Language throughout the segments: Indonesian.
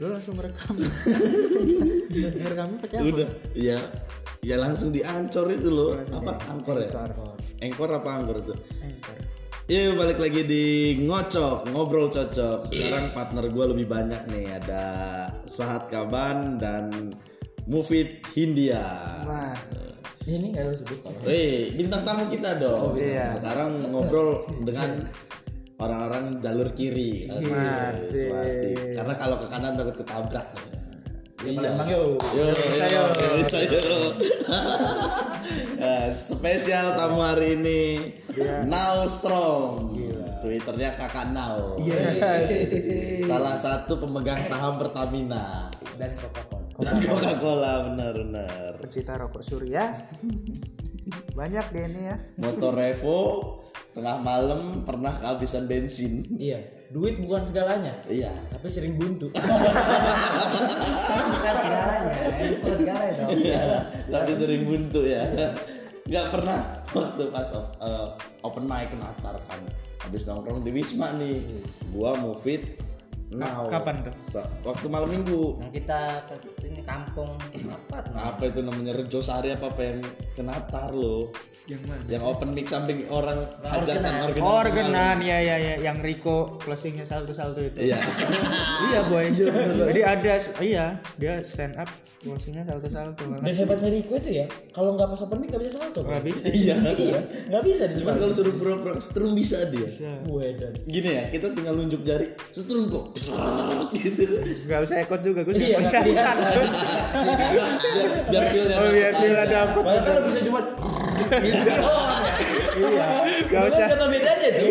Lu langsung ngerekam. Ngerekamnya pakai apa? udah ya ya langsung diancor itu loh apa angkor ya Anchor. engkor apa angkor itu Anchor. Iya balik lagi di ngocok ngobrol cocok. Sekarang partner gue lebih banyak nih ada Sahat Kaban dan Mufid Hindia. Nah, Ini nggak harus sebut Wih bintang tamu kita dong. iya. Sekarang ngobrol dengan orang-orang jalur kiri. Mati. mati. Karena kalau ke kanan takut ketabrak. Iya. Bang yo. Yo, Bisa, yo, yo. bisa, yo. Ya, spesial tamu hari ini Now Strong. Twitternya kakak Now. Salah satu pemegang saham Pertamina Dan Coca-Cola. dan Coca-Cola benar-benar. pecinta rokok Surya. Banyak deh ini ya. Motor Revo tengah malam pernah kehabisan bensin. Iya. Duit bukan segalanya. Iya. Tapi sering buntu. bukan segalanya. Bukan segalanya dong. Iya, tapi sering buntu ya. Nggak pernah waktu pas op- eh, open mic Natar kan. Habis nongkrong di Wisma nih. Gua Mufid Now. kapan tuh? Sa- Waktu malam minggu. Yang kita ke ini kampung apa? tuh? Apa itu namanya Rejo Sari apa apa yang ke Natar lo? Yang mana? Yang open mic samping orang hajatan orgenan. Orgenan ya ya ya yang Rico closingnya salto-salto itu. Iya. iya boy. Jadi ada iya dia stand up closingnya salto-salto. Dan hebatnya Riko itu ya, kalau nggak pas open mic nggak bisa salto. Nggak bisa. Iya. Iya, nggak bisa di Cuman kalau suruh pura-pura setrum bisa dia. dan Gini ya, kita tinggal nunjuk jari setrum kok. Gitu. Gak usah ekot juga gue Iya, nggak biar biar feel-nya Oh biar feel ada apa? Makanya kan lo bisa cuma gitu doang ya. Iya. Gak usah Kata bedanya tuh.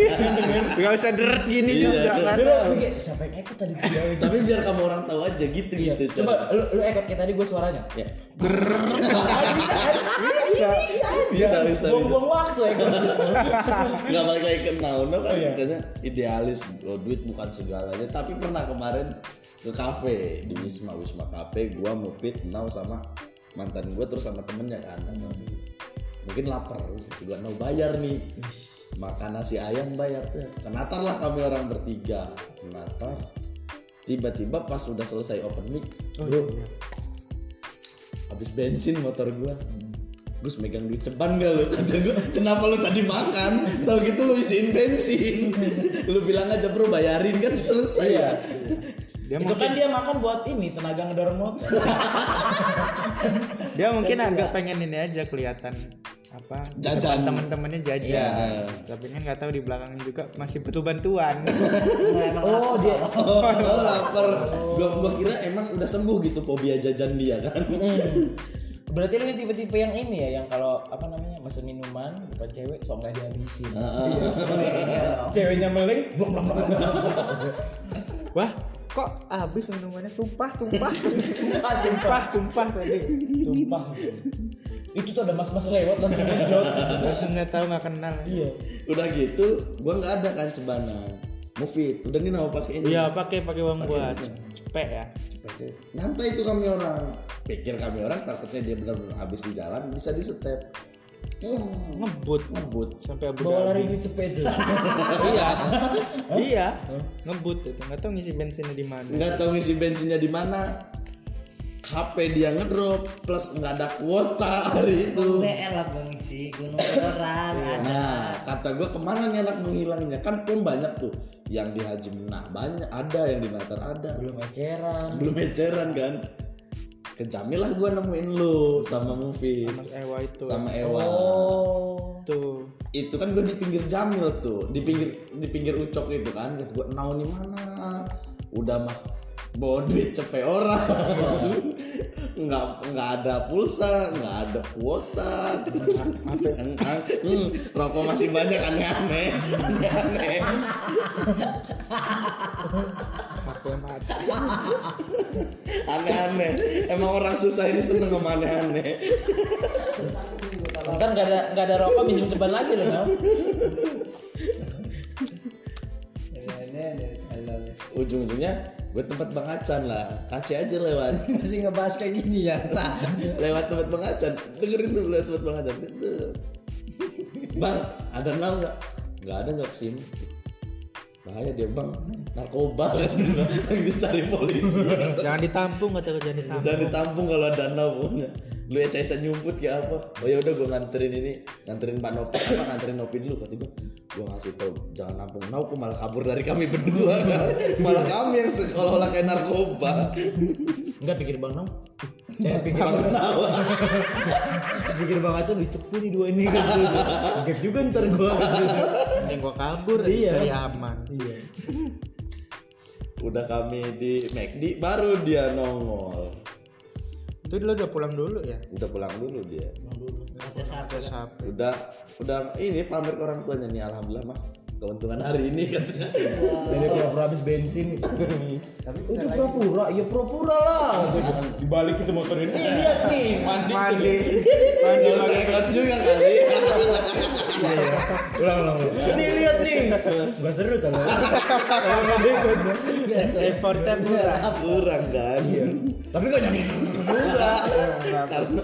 gak usah deret gini Iya. juga kan. Siapa yang ekot tadi? Tapi biar kamu orang tahu aja gitu Iya. gitu. Coba lu lu ekot kayak tadi gue suaranya. Ya. Bisa. Bisa bisa. Buang-buang waktu ekot. Nggak balik lagi ke Nauno kan iya. katanya idealis oh, duit bukan segalanya. Tapi pernah kemarin ke kafe di Wisma Wisma Cafe gua Mupit Nau sama mantan gua terus sama temennya kan mungkin lapar juga mau bayar nih. Makan nasi ayam bayar tuh. Kenatar lah kami orang bertiga. Kenatar. Tiba-tiba pas udah selesai open mic bro habis bensin motor gua. Gus megang duit ceban gak lu? Kata gua, kenapa lu tadi makan? Tahu gitu lu isiin bensin. Lu bilang aja bro bayarin kan selesai. Ya Dia itu mungkin kan dia makan buat ini tenaga ngedorong motor. dia mungkin agak pengen ini aja kelihatan apa Jajan. temen-temennya jajan Iya. tapi kan nggak tahu di belakangnya juga masih butuh bantuan Oh dia. Oh, oh lapar gua, gua kira emang udah sembuh gitu fobia jajan dia kan Hmm. Berarti lu tipe-tipe yang ini ya, yang kalau apa namanya mesen minuman bukan cewek, so nggak dihabisin. Iya. Ceweknya meleng, blok blok blok. wah kok habis minumannya? Tumpah tumpah. Tumpah, tumpah. Tumpah tadi Tumpah. Itu tuh ada mas-mas lewat langsung ngejot. langsung nggak tahu nggak kenal. Iya. Udah gitu gua nggak ada kan cebanan Mufid, udah nih mau pakai ini. Iya pakai pakai uang buat cepet ya. Nanti itu kami orang. Pikir kami orang takutnya dia benar-benar habis di jalan Bisa di step ngebut. Ngebut. Sampai Abu Bawa lari di cepet tuh. iya. Iya ngebut itu. Nggak tahu ngisi bensinnya di mana. Nggak tahu ngisi bensinnya di mana. HP dia ngedrop plus nggak ada kuota hari itu. BL lah gue ngisi. Gunung orang nah kata gue ke mana nih anak menghilangnya kan pun banyak tuh. Yang di Haji Menah banyak ada. Yang di Natar ada. Belum eceran. belum eceran kan ke Jamil lah gue nemuin lu sama movie Mas Ewa itu. Sama Ewa. Oh. tuh. Itu kan gue di pinggir Jamil tuh di pinggir di pinggir Ucok itu kan. Gue nau nih mana udah mah bawa duit cepet orang. Nggak nggak ada pulsa nggak ada kuota. Hmm, rokok masih banyak aneh-aneh. Aneh-aneh. Emang orang susah ini seneng sama aneh-aneh. Ntar nggak ada nggak ada rokok minjem ceban lagi loh. Ujung-ujungnya gue tempat Bang Acan lah. Kace aja lewat. Masih ngebahas kayak gini ya. Nah. lewat tempat Bang Acan. Dengerin dulu lewat tempat Bang Acan. Tuh. Bang ada nau nggak? Nggak ada nggak ke sini. Bahaya dia bang. Narkoba. Kan lagi dicari polisi. Jangan ditampung kata gue jangan ditampung. jangan ditampung kalau ada danau pokoknya lu ya caca nyumput kayak apa oh ya udah gue nganterin ini nganterin pak Nopi apa nganterin Nopi dulu kata gue gue ngasih tau jangan nampung nau kok malah kabur dari kami berdua kan malah kami yang seolah-olah kayak narkoba Enggak pikir Bang Nong. Saya pikir Bang tahu pikir Bang Acun "Wih, cepu nih dua ini gitu. Gap juga ntar gua gitu. Mending gua kabur Iya. cari aman. Iya. udah kami di McD baru dia nongol Itu dulu udah pulang dulu ya. udah pulang dulu dia HP. Terus HP. udah udah ini pamer ke orang tuanya nih alhamdulillah mah keuntungan hari ini katanya Dari pura-pura habis bensin. Tapi itu pura-pura, ya pura-pura lah. Di balik itu motor ini lihat nih mandi. Mandi. Mandi pakai kot juga kali Ulang ulang. ulang. Ini lihat nih. Enggak seru tau. Nggak. Effortnya murah. kurang kan Tapi kok nyampe juga karena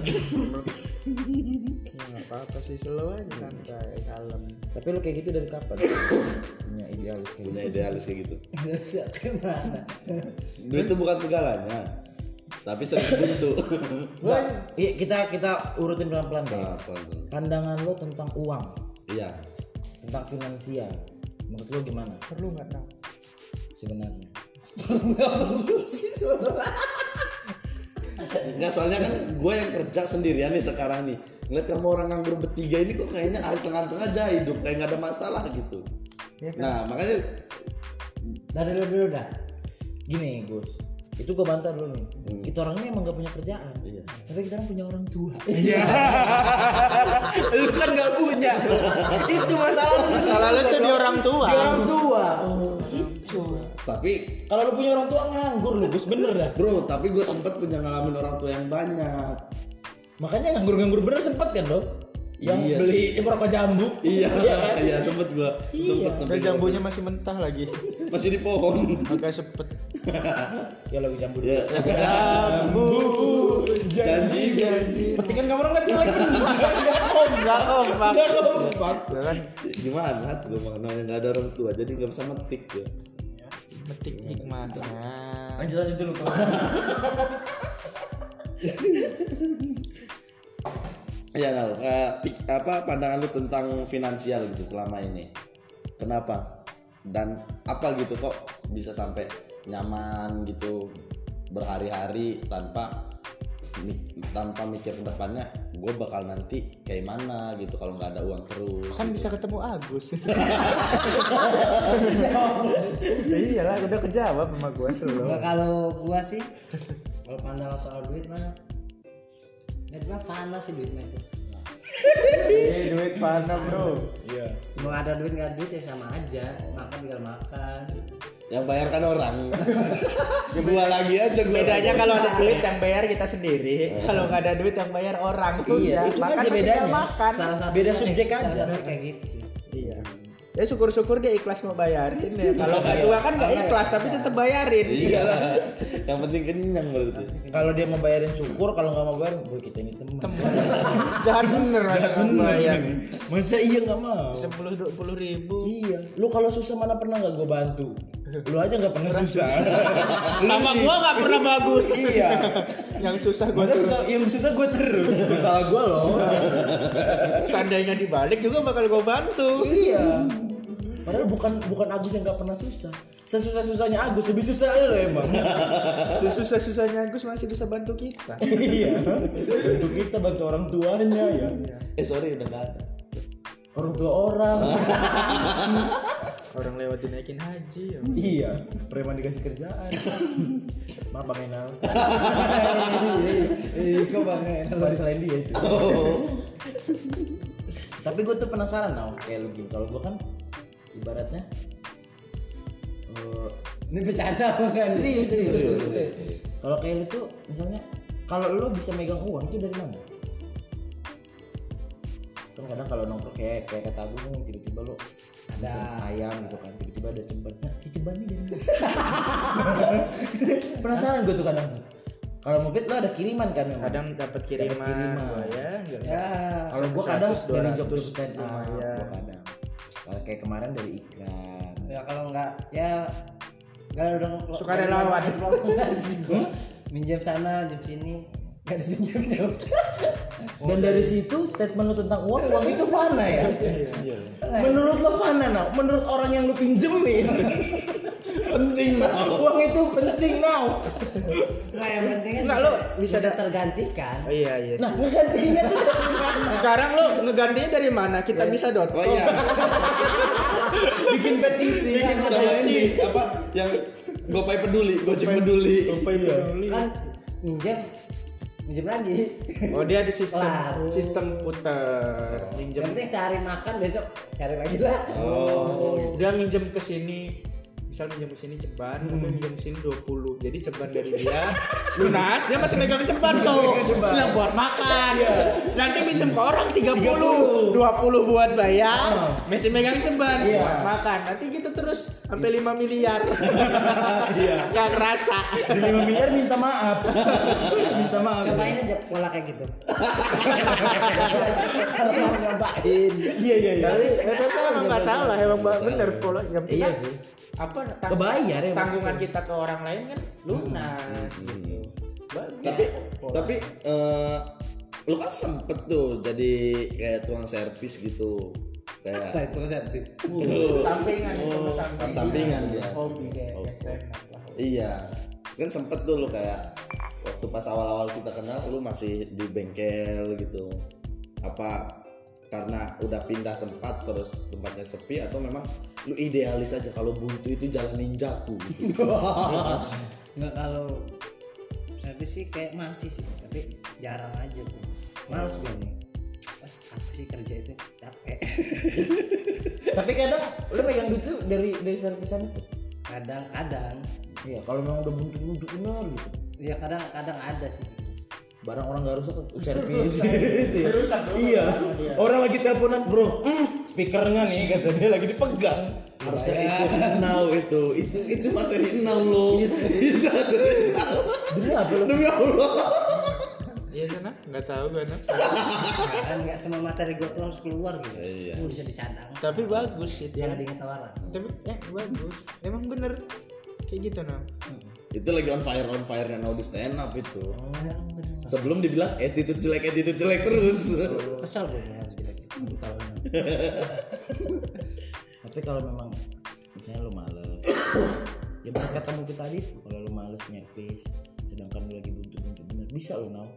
Nggak apa-apa sih slow aja santai kalem. Tapi lu kayak gitu dari kapan? Punya idealis kayak punya idealis kayak gitu Nggak duit itu bukan segalanya tapi sering buntu Iya kita kita urutin pelan-pelan deh. apa tuh? Pandangan lo tentang uang, iya tentang finansial. Menurut lo gimana Perlu nggak tahu? sebenarnya? Enggak soalnya kan gue yang kerja sendirian nih sekarang nih ngeliat kamu orang nganggur bertiga ini kok kayaknya hari tengah-tengah aja hidup kayak nggak ada masalah gitu Iya kan? nah makanya Dari dulu dulu dah. Gini Gus, itu gue bantah dulu nih. Kita orang ini emang gak punya kerjaan. Iya. Tapi kita orang punya orang tua. Iya. lu kan gak punya. itu masalah lu. Masalah lu tuh di orang tua. Di orang tua. tapi Kalau lu punya orang tua nganggur lu Gus, bener dah. bro tapi gue sempet punya ngalamin orang tua yang banyak Makanya nganggur-nganggur bener sempet kan lo? Yang Iya beli rokok jambu. iya kan? iya sempet gue sempet Dan sempet jambunya masih mentah lagi. masih di pohon Agak sepet. Ya lagi jambu ya Jambu. janji janji Petingan kamu orang kecil lagi. Enggak om, Pak. Enggak kompak. Ya kan gimana gue maknanya nggak ada orang tua jadi nggak bisa metik gue metik hikmahnya. Lanjut lanjut dulu kalau. ya nah, eh, pik- apa pandangan lu tentang finansial gitu selama ini kenapa dan apa gitu kok bisa sampai nyaman gitu berhari-hari tanpa tanpa mikir ke depannya gue bakal nanti kayak mana gitu kalau nggak ada uang terus Kan bisa ketemu Agus. Iya lah, udah kejawab sama gua selalu. Nggak, kalau gua sih kalau pandangan soal duit mah ya panas sih duit itu Ini duit mana bro? mau ada duit nggak ada duit ya sama aja makan tinggal makan yang bayar kan orang gua lagi aja gua Bedanya kalau ada duit yang bayar kita sendiri, kalau nggak ada duit yang bayar orang. Iya, itu makan aja bedanya. Makan. salah satu Beda subjek salah aja. kayak gitu sih Iya. Ya syukur-syukur dia ikhlas mau bayarin ya. Kalau nggak tua kan nggak ikhlas tapi tetap bayarin. iya yang penting kenyang berarti Kalau dia mau bayarin syukur, kalau nggak mau bayar, boy kita ini teman. Jangan bener masa bayar. Masa iya nggak mau? Sepuluh dua puluh ribu. Iya, lu kalau susah mana pernah nggak gue bantu? Lu aja nggak pernah susah. Sama gua nggak pernah bagus. iya. Yang susah gua Masa terus. susah, yang susah gue terus. Salah gue loh. Seandainya dibalik juga bakal gua bantu. iya. Padahal bukan bukan Agus yang nggak pernah susah. Sesusah susahnya Agus lebih susah lo emang. Susah susahnya Agus masih bisa bantu kita. iya. Bantu kita bantu orang tuanya ya. eh sorry udah nggak ada Orang tua orang. Orang lewat dinaikin haji. ya. iya. Preman dikasih kerjaan. Maaf Bang Enal. eh kok bang Bukan selain dia itu. Tapi gue tuh penasaran now kayak lu gini. Kalau gue kan ibaratnya eh, ini bercanda bukan serius serius. Kalau kayak lu tuh misalnya kalau lu bisa megang uang itu dari mana? Kan kadang kalau nongkrong kayak kayak kata nih tiba-tiba lu ada ayam gitu kan tiba-tiba ada ceban nah si ceban nih dari penasaran gue tuh kadang tuh kalau mobil lo ada kiriman kan memang Kadang dapat kiriman, Dapat kiriman. gua ya. enggak. ya kalau gua 100, kadang dari 200 job job stand up lumayan. gua kadang Kalau kayak kemarin dari iklan ya kalau nggak ya nggak udah Sukarelawan. minjem sana minjem sini nggak ada pinjamnya Dan dari situ statement lu tentang uang, uang itu fana ya. Menurut lo fana now? Menurut orang yang lu pinjemin, penting nah uang itu penting now. nggak yang penting kan Nggak, bisa, lo bisa, bisa- tergantikan. Oh, iya iya Nah, ngegantinya tuh dari mana? sekarang lo ngegantinya dari mana? Kita bisa dot oh iya. Bikin petisi. sama ini apa? Yang gopay peduli gojek peduli. Kan minjem minjem lagi. Oh dia di sistem Kelar. sistem puter. Minjem. yang penting sehari makan besok cari lagi lah. Oh, dia minjem ke sini misal minjem ke sini ceban tapi minjem ke sini 20 jadi ceban dari dia. Lunas dia masih megang ceban tuh. yang buat makan. Nanti minjem ke orang 30 20 buat bayar masih megang ceban. Buat makan. Nanti gitu terus sampai 5 miliar. Iya. Gak kerasa. Di 5 miliar minta maaf. minta maaf. cobain aja pola kayak gitu. Kalau mau nyobain Iya iya iya. Tapi nggak salah, emang bener pola. Yang Iya sih. Apa tang- Kebayar ya, tanggungan kita ke orang lain kan lunas gitu. Bagus. tapi Pola. tapi eh, lu kan sempet tuh jadi kayak tukang servis gitu kayak apa itu servis sampingan itu Oh, sampingan, sampingan dia. hobi kayak Hobi. kayak. Iya, kan sempet tuh lu kayak waktu pas awal-awal kita kenal lu masih di bengkel gitu. Apa karena udah pindah tempat terus tempatnya sepi atau memang lu idealis aja kalau buntu itu jalan ninjaku gitu. nggak kalau servis sih kayak masih sih tapi jarang aja bro males gue nih Ah, apa sih kerja itu capek Tapi kadang lu pegang duit tuh dari dari servisan itu. kadang-kadang Iya, kalau memang udah buntu-buntu benar gitu. ya kadang-kadang ada sih Barang orang nggak rusak tuh servis. Gitu ya. Iya. Orang lagi teleponan, "Bro, hmm, speakernya nih," kata dia lagi dipegang. Harusnya itu now itu itu itu materi now lo. itu materi now. Demi apa lu? Demi Allah. Iya sana, nggak tahu gue nak. kan nggak semua materi gue tuh harus keluar gitu Iya. Bisa dicadang Tapi bagus itu. jangan diinget tawaran Tapi ya bagus. Emang bener kayak gitu nah. Itu lagi on fire on fire nya now di stand up itu. Oh, Sebelum dibilang attitude jelek attitude jelek terus. kesel gue harus Tahu. Tapi kalau memang misalnya lu males, ya bener kata mu tadi kalau lu males nyepis, sedangkan lu lagi buntu-buntu bener, bisa lu now.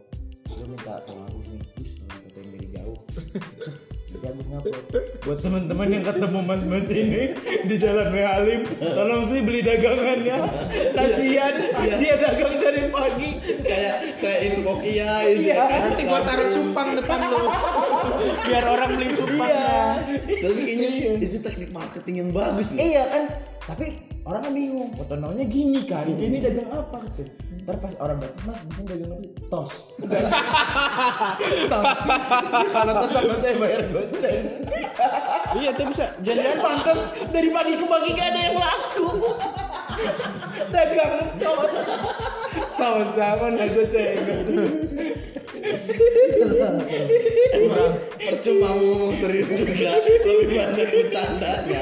Lu minta tolong Agus nih, Gus tolong fotoin dari jauh. Agus ngupload. Buat teman-teman yang ketemu mas-mas ini di Jalan W Halim, tolong sih beli dagangannya. Kasihan, dia dagang dari pagi. kayak kayak info Kia itu. Iya. Nanti gua taruh cupang depan lo. Biar orang beli cupangnya. Tapi kayaknya itu teknik marketing yang bagus nih. Iya kan, tapi orang kan bingung. Namanya gini kan, ini dagang apa gitu. Ntar pas orang datang, mas bisa dagang apa? sih?" Tos. tos. Kalau tos sama saya bayar goceng. Iya tuh bisa. Jangan pantas dari pagi ke pagi gak ada yang laku. dagang tos. Tos sama nah goceng. Percuma mau ngomong serius juga, lebih banyak bercandanya.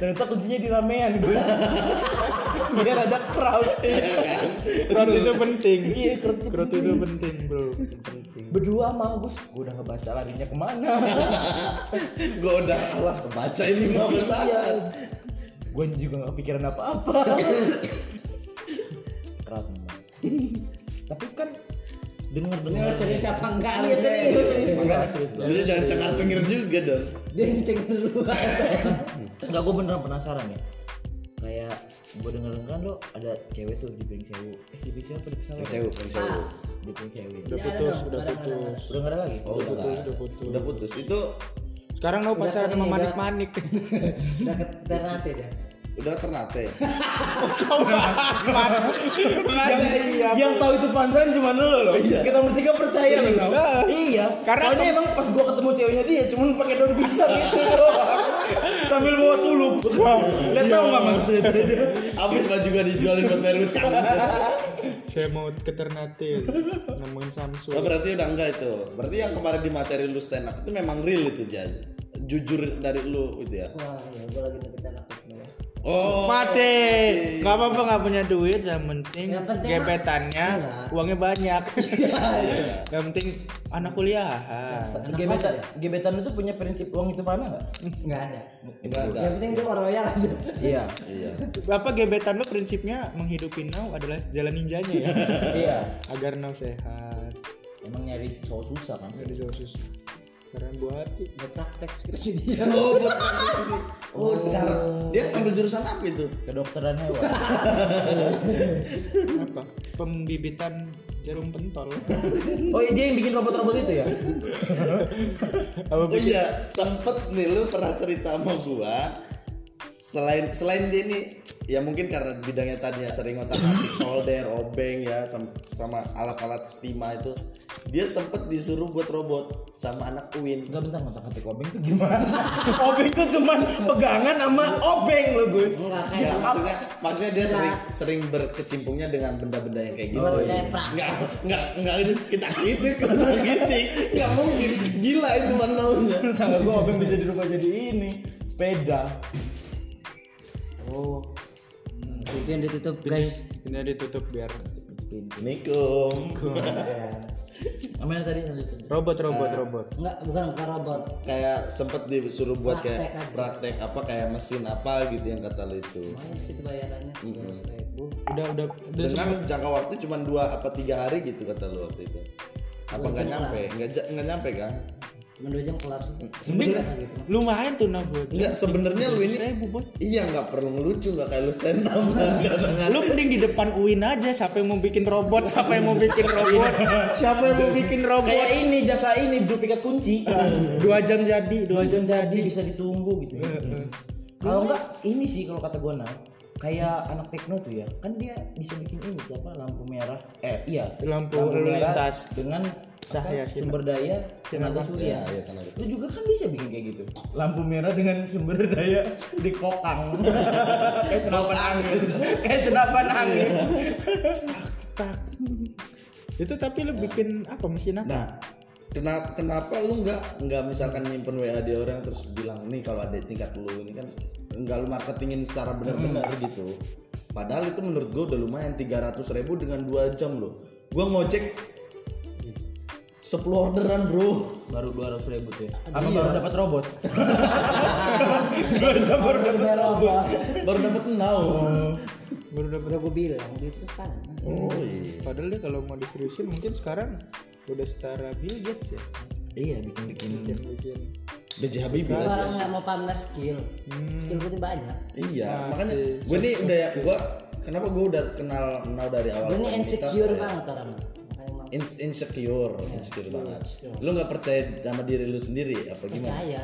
Ternyata kuncinya di ramean Gus. Biar ada crowd. Crowd itu penting. Iya, crowd itu Crowd itu penting, Bro. Berdua sama Gus, gue udah ngebaca larinya ke mana. Gue udah kalah kebaca ini mau bersama. gue juga gak kepikiran apa-apa memang. tapi kan dengar dengar serius apa enggak iya serius serius Makanya dia jangan cengar-cengir juga dong. dia ngeceng dulu Enggak gue beneran penasaran ya kayak gue denger kan lo ada cewek tuh di Pink Sewu eh di Pink Sewu apa di pesawat Cewek, cewek. di Pink Sewu Udah putus, udah putus. udah gak ada lagi Oh, udah putus, nggak. udah putus. Udah putus. Itu Sekarang lo pacaran sama ini, udah. manik-manik. udah ke Ternate dia udah ternate. Masa iya. yang tahu itu pansan cuma lo loh kita bertiga percaya loh. Iya. iya Karena soalnya emang pas gua ketemu ceweknya dia cuma pakai daun pisang gitu doang. sambil bawa tulup lihat tau nggak maksudnya Abis baju juga dijualin buat bayar utang. Saya mau ke Ternate nemuin Oh Samsung. berarti udah enggak itu. Berarti yang kemarin di materi lu stand up itu memang real itu jadi. jujur dari lu gitu ya wah ya gue lagi tekno ya oh Mati, nggak apa-apa nggak punya duit, yang penting, Yang penting gebetannya Enggak. uangnya banyak. yang penting anak kuliah. anak gebetan ya? gebetan itu punya prinsip uang itu fana nggak? Nggak ada. Nggak ada. yang penting dia orang royal aja. Iya. Iya. Apa gebetan lu prinsipnya? Menghidupi Nau adalah jalan ninjanya ya, iya. Agar Nau sehat. emang nyari cowok susah kan? Jadi sosis. Karena buat hati. nggak praktek dia oh buat praktis ini oh cara dia ambil jurusan apa itu? Kedokteran hewan. Apa? Pembibitan jarum pentol. oh iya dia yang bikin robot-robot itu ya? Apa oh iya. Sempet nih lu pernah cerita sama gua selain selain dia ini ya mungkin karena bidangnya tadinya sering ngotak atik solder obeng ya sama, sama alat-alat timah itu dia sempet disuruh buat robot sama anak Uin Enggak bentar ngotak atik obeng tuh gimana? obeng tuh cuman pegangan sama obeng lo Gus. Enggak, kayak Ya, gitu. maksudnya, maksudnya dia sering sering berkecimpungnya dengan benda-benda yang kayak gitu. Buat kayak praktek. Enggak, enggak, enggak kita gitu, kita gitu. Enggak mungkin. Gila itu manaunya. Tangga gua obeng bisa dirubah jadi ini sepeda. Oh itu yang ditutup guys Ini ditutup biar Assalamualaikum. Namanya tadi yang robot robot robot. enggak bukan bukan robot Kayak sempet disuruh buat Praktek kayak aja. praktek apa kayak mesin apa gitu yang kata lu itu. main situ bayarannya dua ribu Udah udah udah Dengan jangka waktu cuma dua apa tiga hari gitu kata lu waktu itu. Apa nggak nyampe? Nggak nyampe kan? Cuma dua jam kelar Kayak gitu lumayan tuh buat. Enggak sebenarnya lu ini boy. Iya nggak perlu ngelucu nggak kayak lu stand up Lu mending di depan Uin aja siapa yang mau bikin robot, siapa yang mau bikin robot, siapa yang mau bikin robot. Kayak ini jasa ini duplikat kunci. Dua jam jadi, dua jam jadi bisa ditunggu gitu. Kalau enggak ini sih kalau kata gua nah kayak anak tekno tuh ya kan dia bisa bikin ini apa lampu merah eh iya Lampu lalu merah lintas. dengan Cahaya apa, sumber daya tenaga surya. Iya, tenaga lu juga kan bisa bikin kayak gitu. Lampu merah dengan sumber daya di kokang. Kayak senapan angin. Kayak senapan angin. Cetak. Itu tapi lu bikin apa mesin apa? Nah, kenapa kenapa lu nggak nggak misalkan nyimpen WA di orang terus bilang nih kalau ada tingkat lu ini kan nggak lu marketingin secara benar-benar gitu. Padahal itu menurut gua udah lumayan 300 ribu dengan dua jam loh. Gua ngojek 10 orderan bro. Baru dua ratus ribu tuh ya? Apa baru dapat robot? Dua jam baru dapat robot. Baru dapat now Baru dapat. gue bilang gitu kan. Oh iya. Padahal dia kalau mau diseriusin mungkin sekarang udah setara Bill Gates ya. iya bikin bikin. Bikin bikin. BJ Habibie Gua nggak mau pamer skill skill gue tuh banyak. Iya makanya gue nih udah ya gue kenapa gue udah kenal now dari awal gue ini insecure ya. banget orang. makanya mau In- insecure insecure banget. Lu nggak percaya sama diri lu sendiri apa gimana? Percaya.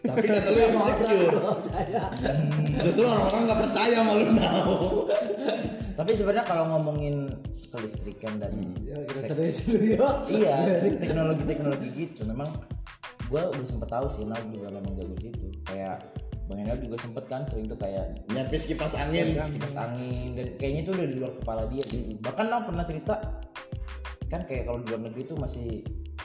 Tapi kata lu insecure. percaya. Justru orang-orang nggak percaya sama lu now. Tapi sebenarnya kalau ngomongin kelistrikan dan ya kita serius dulu ya. Iya teknologi teknologi gitu. Memang gue udah sempet tahu sih nah juga memang jago di situ. Kayak bang Enel juga sempet kan sering tuh kayak nyapis kipas angin. Kipas angin dan kayaknya itu udah di luar kepala dia. Bahkan Nah pernah cerita kan kayak kalau di luar negeri tuh masih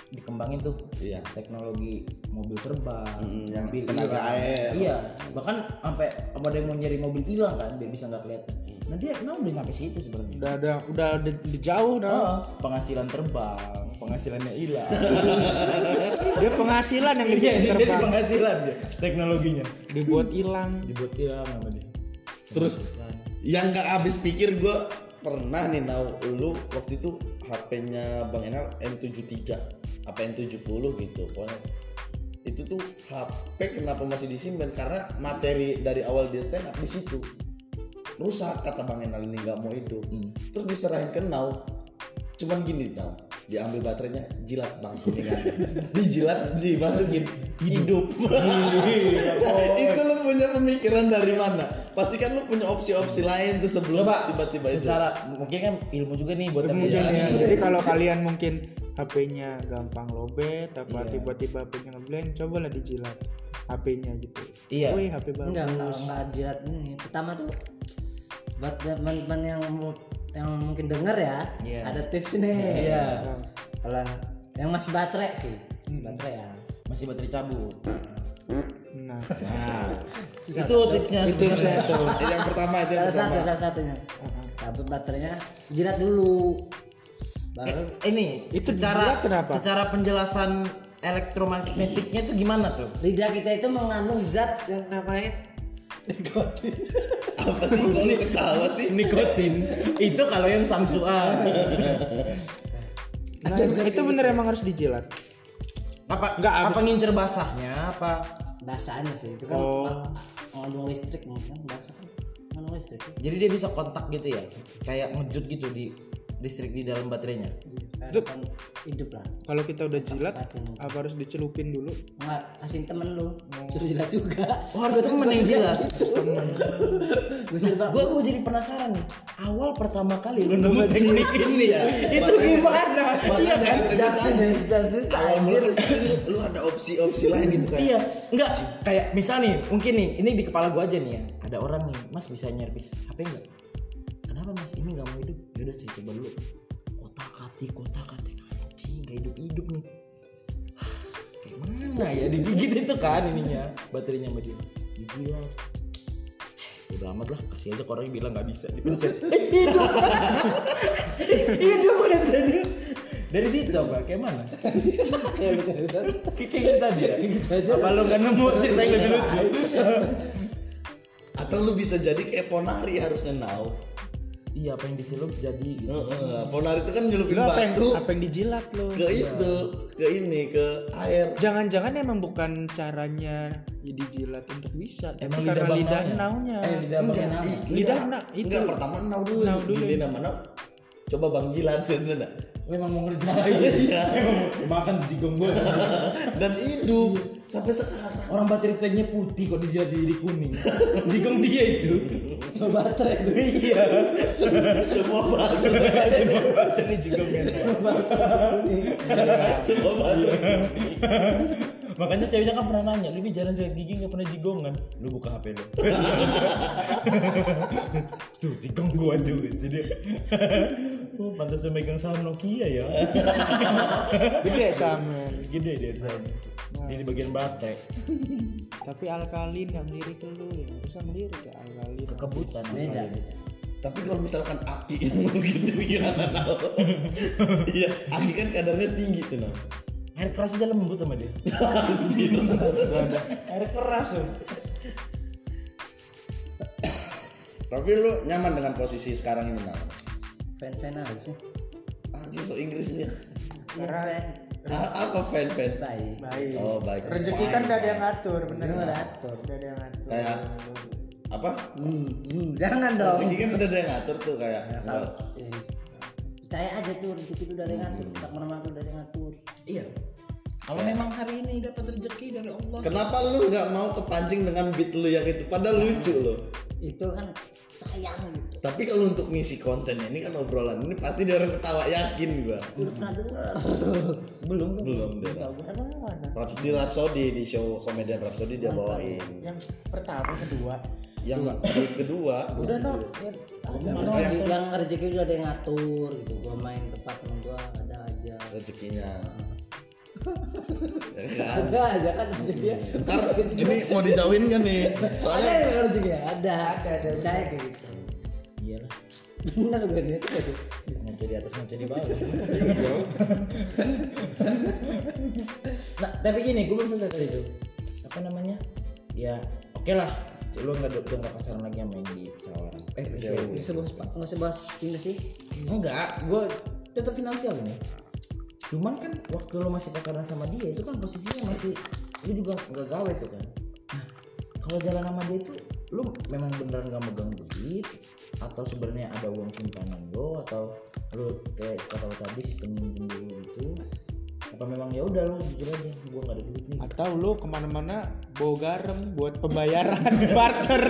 dikembangin tuh Iya. teknologi mobil terbang Mm, yang mobil tenaga air. iya bahkan sampai ada yang mau nyari mobil hilang kan biar bisa nggak kelihatan nah dia nah udah nyampe situ sebenarnya Udah ada udah di, di jauh dah. Oh, penghasilan terbang, penghasilannya hilang. Dia penghasilan yang Iya, dia di terbang. penghasilan dia, teknologinya. Dibuat hilang. Dibuat hilang sama dia. terus yang nggak habis pikir gue pernah nih now lu waktu itu HP-nya Bang Enal M73 apa N70 gitu pokoknya. Itu tuh HP kenapa masih disimpan? Karena materi dari awal dia stand up di situ. Rusak kata Bang Enal ini nggak mau hidup. Terus diserahin ke Now cuman gini Now diambil baterainya jilat bang kuningan dijilat dimasukin hidup itu lu punya pemikiran dari mana pasti kan lu punya opsi-opsi lain tuh sebelum Coba tiba-tiba itu secara mungkin kan ilmu juga nih buat menjalani. ya. Jadi kalau kalian mungkin HP-nya gampang lobet apa Iya. tiba-tiba HP-nya ngeblank, cobalah dijilat HP-nya gitu. Iya. Wih, HP bagus. enggak enggak enggak jilat ini pertama tuh buat teman-teman yang mu- yang mungkin denger ya Iya. ada tips nih Iya. kalau yang masih baterai sih baterai ya Masih baterai cabut. Nah, itu tipsnya itu tahu. Jadi yang pertama itu yang salah satu pertama. salah satunya cabut baterainya jilat dulu baru ini Itu secara dijilat kenapa? secara penjelasan elektromagnetiknya itu gimana tuh lidah kita itu mengandung zat yang namanya Apa sih? Kok lu ketawa sih? nikotin. Itu kalau yang Samsua. Nah, itu bener emang harus dijilat. apa Nggak, apa ngincer basahnya? Apa? Basahnya sih itu kan Oh. mengandung listrik mungkin basah. Kan mengandung listrik. Jadi dia bisa kontak gitu ya? Kayak ngejut gitu di listrik di dalam baterainya? Karena kan hidup lah. Kalau kita udah jilat, apa harus dicelupin dulu? nggak kasih temen lu. Suruh jilat juga. Oh harus temen yang jilat? gue suruh gue gue jadi penasaran nih. Awal pertama kali lu nemu teknik ini ya? Itu gimana? iya kan? jangan susah-susah Awal mula kan lu, ada opsi-opsi lain gitu kan. iya. Enggak kayak misal nih mungkin nih ini di kepala gua aja nih ya. Ada orang nih mas bisa nyervis HP enggak kenapa mas? Ini nggak mau hidup. Ya udah saya coba dulu. Kotak kati kotak kati anjing nggak hidup hidup nih. Kayak mana ya digigit itu kan ininya baterainya sama dia. Dijilat udah amat lah kasih aja ke orang yang bilang nggak bisa. Dipencet Eh, hidup. Hidup udah tadi. Dari situ apa kayak mana? Kayak gitu tadi ya? Gitu aja. Apa lo nggak nemu cerita yang lebih lucu? Atau lu bisa jadi kayak Ponari harusnya now. Iya apa yang dicelup jadi gitu. Heeh, Ponari itu kan nyelupin Lu apa yang, batu apa yang dijilat lo? ke itu, ke ini, ke air. Jangan-jangan emang bukan caranya ya dijilat untuk bisa, tapi Emang karena lidah lidah bangaunya? naunya. eh lidah Enggak, i- Lidah enggak. nak, itu. Enggak, pertama nau dulu. Nau dulu. Nama nau. Coba Bang jilat gitu nah. Memang mau ngerjain. Emang mau makan jigong gue Dan hidup. Sampai sekarang. orang baterai tadinya putih kok dijilat jadi kuning. Jigong dia itu. Semua baterai itu. Iya. Semua batu, semua baterai jigong kan semua batu. Makanya ceweknya kan pernah nanya lu ini jalan sikat gigi nggak pernah jigongan lu buka hp lu. Tuh jigong gua tuh jadi oh pantas dia megang saham Nokia ya. Gede sama. gede dia di sana dia di bagian baterai Tapi alkalin nggak melirik lu ya. Bisa melirik ya alkalin. kekebutan. Beda. Beda Tapi kalau misalkan aki gitu gimana nau? Iya, aki kan kadarnya tinggi tuh nau. Air keras aja lembut sama dia air keras tuh Tapi lu nyaman dengan posisi sekarang ini nau? fan fan aja sih Anjir so Inggrisnya. Iya, fan apa fan fan? baik Baik. Oh baik. Rezeki kan udah ada yang ngatur, bener. Nggak? udah atur. Udah ada yang ngatur. Kayak apa? hmm, hmm, jangan dong Rezeki kan udah ada yang ngatur tuh kayak. Ya, kalau eh, percaya aja tuh rezeki itu yang ngatur tak mana udah ada yang ngatur iya kalau memang hari ini dapat rezeki dari Allah Kenapa lu nggak mau kepancing dengan beat lu yang itu? Padahal lucu loh. itu kan sayang gitu Tapi kalau untuk ngisi kontennya ini kan obrolan ini pasti dia orang ketawa yakin gua. udah pernah denger belum Belum dia. Emang yang mana? Di Rhapsody di show komedian Rhapsody dia bawain. Yang pertama, kedua. Yang kedua Udah no. yang, yang rezeki udah ada yang ngatur gitu. Gua main tempat sama gua ada aja. Rezekinya. Ya kan? ada aja kan rezekinya. Ntar ini mau dijauhin kan nih? ada Soalnya yang rezekinya. Ada ada ada. Percaya kayak gitu. Iyalah bener gue nih itu tadi. Ngaca di atas ngaca di bawah. Nah tapi gini gue belum selesai tadi tuh apa namanya? Ya oke lah lu nggak udah nggak pacaran lagi sama yang di pesawaran eh nggak PSBB. usah bahas nggak usah bahas cinta sih. Enggak gue tetap finansial nih cuman kan waktu lo masih pacaran sama dia itu kan posisinya masih lu juga nggak gawe tuh kan. Nah kalau jalan sama dia itu lu memang beneran gak megang duit? Atau sebenarnya ada uang simpanan lo atau lu kayak kata lo tadi sistem minjem dulu gitu apa memang ya udah lu jujur aja gua nggak ada duit nih. Atau lu ke mana-mana bawa garam buat pembayaran barter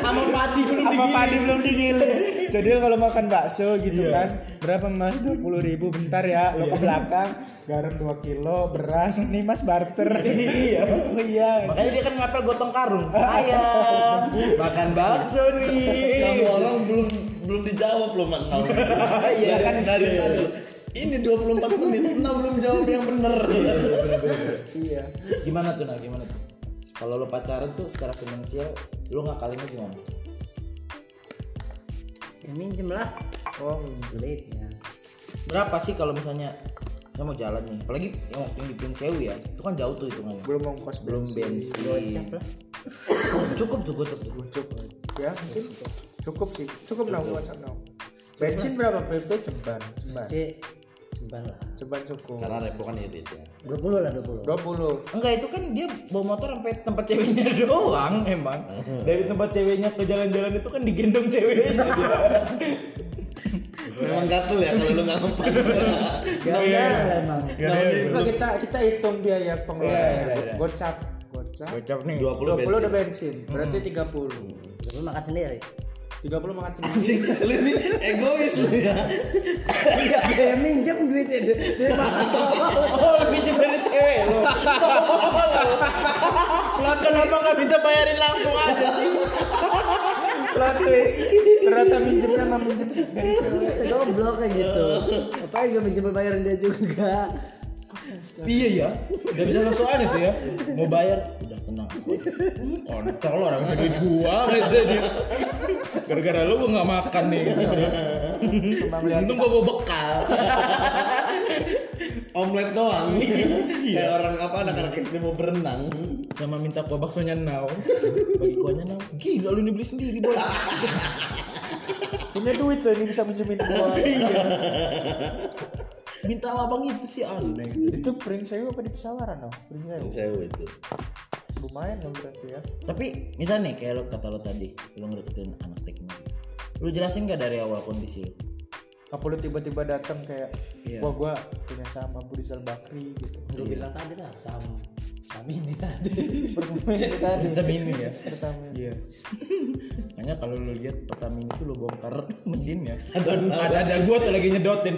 sama padi belum apa padi belum digiling jadi kalau makan bakso gitu kan berapa mas? Dua puluh ribu bentar ya lo ke belakang. Garam 2 kilo beras nih mas barter. Iya. Oh iya. Makanya dia kan ngapel gotong karung. Sayang makan bakso nih. Kamu orang belum belum dijawab loh mak. Nau. Iya, kan. dari tadi Ini 24 menit, Nah belum jawab yang bener. iya Gimana tuh nah? Gimana tuh? Kalau lo pacaran tuh secara finansial lo ngakalinnya gimana? ya minjem lah oh sulit ya Berapa sih kalau misalnya saya mau jalan nih? Apalagi yang waktu yang di Pring Sewu ya, itu kan jauh tuh hitungannya. belum ongkos Belum bensin. gocap lah Cukup tuh gocap tuh. cukup ya mungkin cukup sih cukup nah WhatsApp now bensin berapa PP ceban ceban ceban lah ceban cukup. Karena repo kan irit ya. 20 lah 20 20 Enggak itu kan dia bawa motor sampai tempat ceweknya doang emang. Dari tempat ceweknya ke jalan-jalan itu kan digendong ceweknya. Memang gatel ya kalau lu nggak ngepas. gak ada lah emang Nah, kita kita hitung biaya Iya, iya, pengeluaran iya. gocap gocap. Gocap nih. 20 20 udah bensin. bensin. Berarti 30 lu makan sendiri 30 makan sendiri Lu ini egois lu ya. Enggak ada yang minjem duitnya dia dia makan Oh, lu pinjam dari cewek lo. plot Kenapa nggak bisa bayarin langsung aja sih? plot twist ternyata minjemnya sama minjem dari cewek goblok kayak gitu apa yang minjem bayarin dia juga Iya ya, udah bisa langsung aja tuh ya. Mau bayar, udah tenang. Kontol orang bisa duit gua, dia. Gara-gara lu gua nggak makan nih. Untung gua bawa bekal. Omelet doang. Kayak orang apa anak-anak SD mau berenang. Sama minta kuah baksonya now. Bagi kuahnya now. Gila lu ini beli sendiri boy. punya duit loh ini bisa minjemin gua Minta sama abang itu sih aneh. itu pring sewu apa di pesawaran no pring sewu Sewu itu. Lumayan dong berarti ya Tapi misalnya nih kayak lo kata lo tadi, lo ngedeketin anak teknik. Lu jelasin gak dari awal kondisi lo? apa lu tiba-tiba datang kayak Iya. wah gua punya saham Abu Rizal Bakri gitu lu bilang tadi lah saham saham ini tadi Pertamina tadi Pertamina ya? Pertamina Iya. Makanya kalau lu lihat Pertamina itu lo bongkar mesinnya. Ada ada, ada gua tuh lagi nyedotin.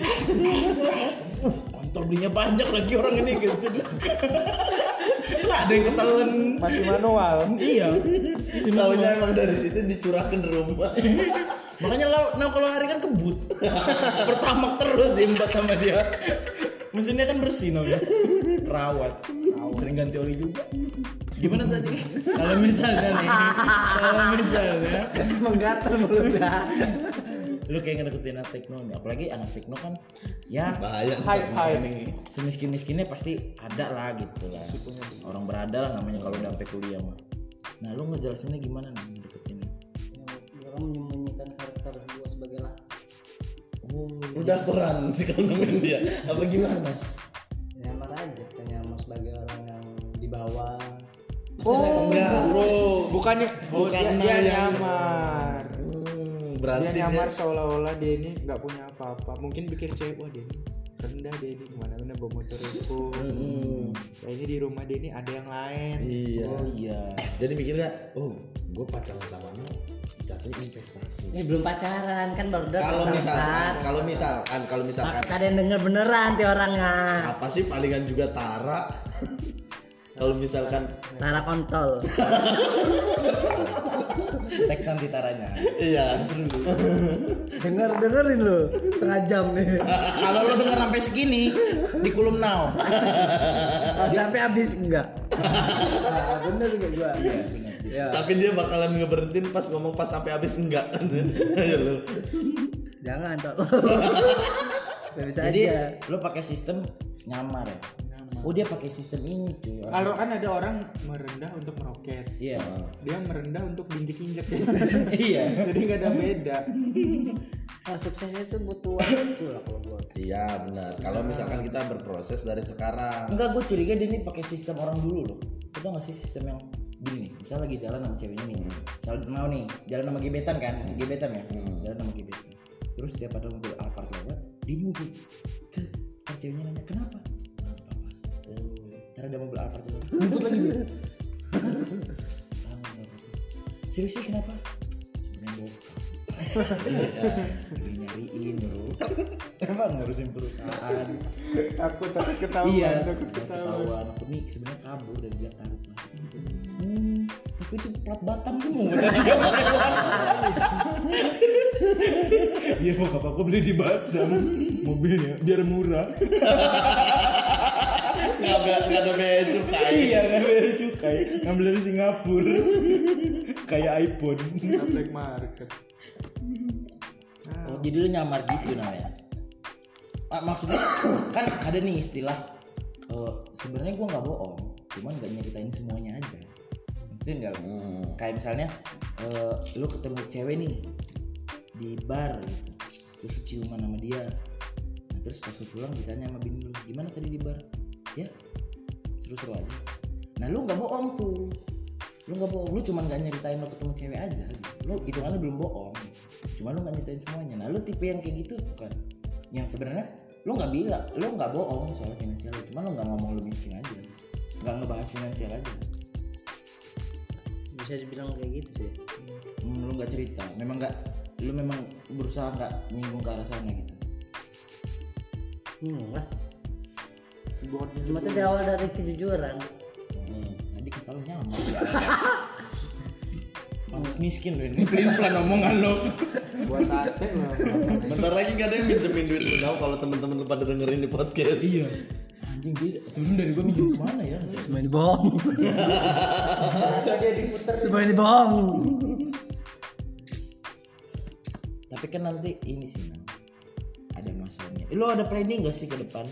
Kontol belinya banyak lagi orang ini gitu. ada yang ketelen. masih manual Iya. Tahunya emang dari situ dicurahkan rumah. Makanya lo, nah kalau hari kan kebut. Pertama terus diembat sama dia. Mesinnya kan bersih no ya. Terawat. Sering ganti oli juga. Gimana tadi? Kalau misalnya nih, kalau misalnya menggatal mulutnya lu kayak ngedeketin anak tekno nih apalagi anak tekno kan ya Bahaya. hype hype. semiskin miskinnya pasti ada lah gitu lah. Orang berada lah namanya kalau udah sampai kuliah mah. Nah lu ngejelasinnya gimana nih ngedeketin kamu menyembunyikan karakter gua sebagai laki. Lu dasteran sih kalau nemuin dia. Apa gimana? nyamar aja kan nyamar sebagai orang yang di bawah. Oh Enggak, bro. bukannya oh, Bukan dia, dia yang- Hmm, dia berarti dia, nyamar seolah-olah dia ini nggak punya apa-apa. Mungkin pikir cewek wah dia ini rendah dia ini ke mana-mana bawa motor itu. Kayaknya di rumah dia ini ada yang lain. Iya. oh iya. Jadi mikirnya, oh, gue pacaran sama lo, jatuhnya investasi. ini belum pacaran kan baru udah Kalau misalkan, kalau misalkan, kalau misalkan, ada yang denger beneran ti orangnya. Siapa sih palingan juga Tara? kalau misalkan, Tara kontol. Tag nanti taranya. Iya, Denger dengerin lu. Setengah jam nih. Kalau lo denger sampai segini di kolom now. Kalau sampai habis enggak. Nah, bener juga gua. Ya tapi dia bakalan ngeberhentiin pas ngomong pas sampai habis enggak. Ayo lu. jangan toh Gak bisa jadi aja. lo pakai sistem nyamar ya oh dia pakai sistem ini cuy kalau kan ada orang merendah untuk meroket iya dia merendah untuk diinjek-injek iya jadi nggak ada beda oh, suksesnya itu butuh waktu lah kalau gua Iya benar. Kalau misalkan kita berproses dari sekarang, Enggak, gue curiga dia ini pakai sistem orang dulu loh. Kita nggak sih sistem yang gini nih. Misal lagi jalan sama ceweknya nih. Misal mau nih, jalan sama gebetan kan, masih gebetan ya. Jalan sama gebetan. Terus tiap ada mobil Alphard lewat, dia ntar ceweknya nanya, kenapa? Ada mobil Alphard. Nyubit lagi dia. Serius sih kenapa? Sebenarnya bokap. Iya, lagi nyariin bro. Emang ngurusin perusahaan. takut takut ketahuan iya takut ketahuan ketahuan aku nih sebenarnya kabur dari Jakarta hmm, itu plat Batam semua Iya bokap aku beli di Batam mobilnya biar murah. nggak ada nggak ada bea cukai iya ngambil dari cukai, ngambil dari Singapura. Kayak iPhone. black market oh, jadi lu nyamar gitu namanya ah, maksudnya kan ada nih istilah eh, sebenarnya gua nggak bohong cuman gak nyeritain semuanya aja ngerti nggak? Hmm. kayak misalnya eh, lu ketemu cewek nih di bar gitu terus ciuman sama dia nah, terus pas lu pulang ditanya sama bini lu gimana tadi di bar ya. Seru-seru aja. Nah lu nggak bohong tuh. Lu nggak bohong. Lu cuman gak nyeritain lu ketemu cewek aja. Gitu. lu hitungannya belum bohong. Cuman lu gak nyeritain semuanya. Nah lu tipe yang kayak gitu bukan. Yang sebenarnya lu nggak bilang lu nggak bohong soal finansial lu. Cuman lu nggak ngomong lu miskin aja. Nggak ngebahas finansial aja. Bisa dibilang kayak gitu sih. Hmm, lu nggak cerita. Memang nggak lu memang berusaha nggak nyinggung ke arah sana gitu. Hmm lah cuma itu berawal dari kejujuran. Hmm, tadi kata lu nyaman. Pantes miskin lu ini. Pelin pelan omongan lu. Buat sate bentar lagi nggak ada yang minjemin duit lu Nau, kalau temen-temen lu pada dengerin di podcast. Iya. Anjing dia sebelum dari gua minjem ke mana ya? Semuanya bohong. Semuanya bohong. Tapi kan nanti ini sih ada masanya Eh, lu ada planning gak sih ke depan?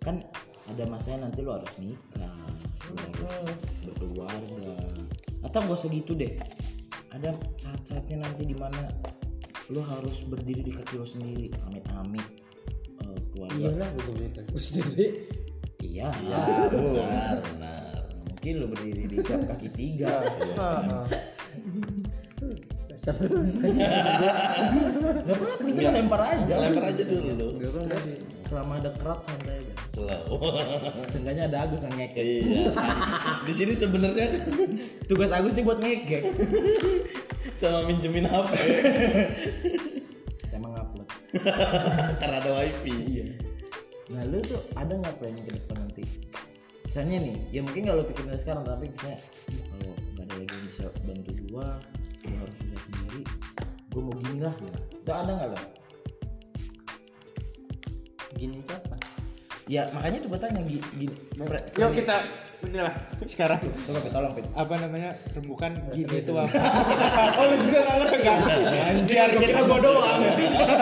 Kan ada masanya nanti lu harus nikah harus berkeluarga. Atau gak usah gitu deh. Ada saat-saatnya nanti di mana lu harus berdiri di kaki lu sendiri. Amit-amit eh, keluarga. Iyalah gue berikan gue sendiri. Iya benar benar. Mungkin lu berdiri di jam kaki tiga. Dasar nggak apa-apa kita lempar aja. Lempar aja dulu. Lu Nggak apa-apa. selama ada kerat santai aja. Selalu Seenggaknya ada Agus yang ngekek. Iya di sini sebenarnya Tugas Agus nih buat ngekek. Sama minjemin HP Emang upload. Karena ada wifi. Iya. Nah lu tuh ada nggak planning ke depan nanti? Misalnya nih Ya mungkin kalau pikirin dari sekarang Tapi misalnya "Ih, Kalau nggak ada lagi yang bisa bantu gua Gua harus bisa Gua mau gini lah. Nah, Itu ada nggak lo? gini itu apa? Ya makanya tuh gua tanya gini, gini pre- yuk kita inilah sekarang. Coba Pit, tolong Pit. Apa namanya? Rembukan gini itu apa? Oh lu juga nggak ngerti? Kan biar kita gua doang.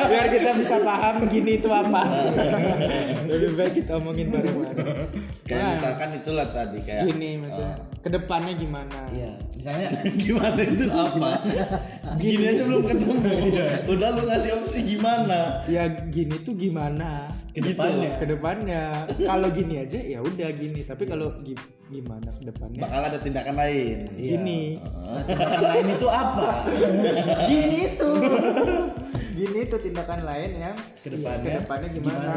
Biar kita bisa paham gini itu apa. Lebih baik kita omongin bareng-bareng. Kayak Nah, misalkan itulah tadi kayak gini maksudnya. ke depannya gimana? Iya Misalnya gimana itu? Apa? Gini aja belum ketemu. Udah lu ngasih opsi gimana? Ya gini tuh gimana? Ke depannya. ke depannya. Kalau gini aja ya udah gini. Tapi kalau gi- gimana ke depannya bakal ada tindakan lain. Gini. Nah, tindakan lain itu apa? gini tuh gini tuh tindakan lain yang Ke depannya? ke depannya gimana,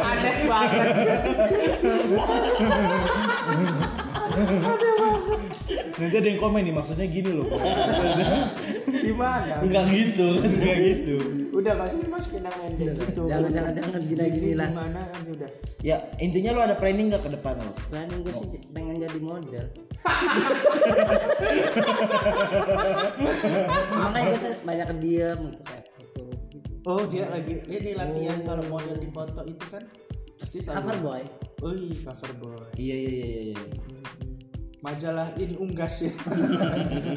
aneh banget. Nanti ada yang komen nih maksudnya gini loh. gimana? Enggak gitu Kayak gitu. udah masukin masukin yang ending gitu. jangan jangan jangan gila gini lah gimana? Kan sudah. Ya intinya lu ada planning gak ke depan lo? planning gue sih pengen jadi model. Makanya kita banyak diam gitu kayak foto gitu. Oh dia lagi ini latihan kalau model di foto itu kan? Pasti cover boy. Oh iya cover boy. Iya iya iya iya. Majalah ini unggas ya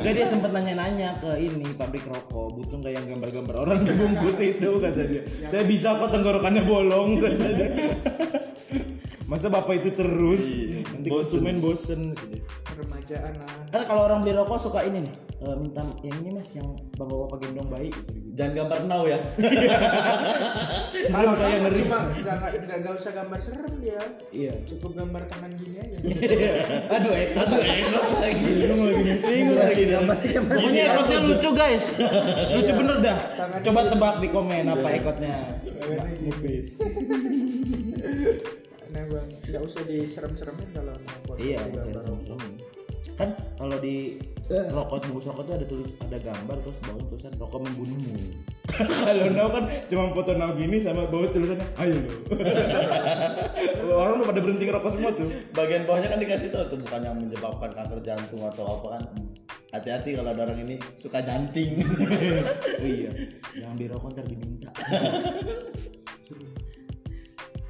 Enggak dia sempat nanya-nanya ke ini pabrik rokok butuh nggak yang gambar-gambar orang dibungkus itu kata dia. Saya bisa kok tenggorokannya bolong kata dia. Masa bapak itu terus? Nanti konsumen bosen. Gitu remajaan lah. Kan kalau orang beli rokok suka ini nih eh, minta yang ini mas yang bapak-bapak gendong bayi gitu. jangan gambar now ya. Kalau saya ngeri. cuma nggak nggak nggak usah gambar serem dia. Iya. cukup gambar tangan gini aja. Aduh, eh, aduh enak lagi. lagi. Pokoknya ekotnya lucu guys. lucu bener dah. Coba tebak di komen apa ekotnya. nah bang nggak usah diserem-seremin kalau mau foto Iya, cari rokok. serem-serem. kan kalau di rokok bungkus rokok tuh ada tulis ada gambar terus bawah tulisan rokok membunuhmu Kalau Nau kan cuma foto Nau gini sama bawa tulisannya ayo lo. Orang udah pada berhenti ngerokok semua tuh. bagian bawahnya kan dikasih tahu tuh bukan yang menyebabkan kanker jantung atau apa kan hati-hati kalau ada orang ini suka janting oh iya jangan dirokok ntar diminta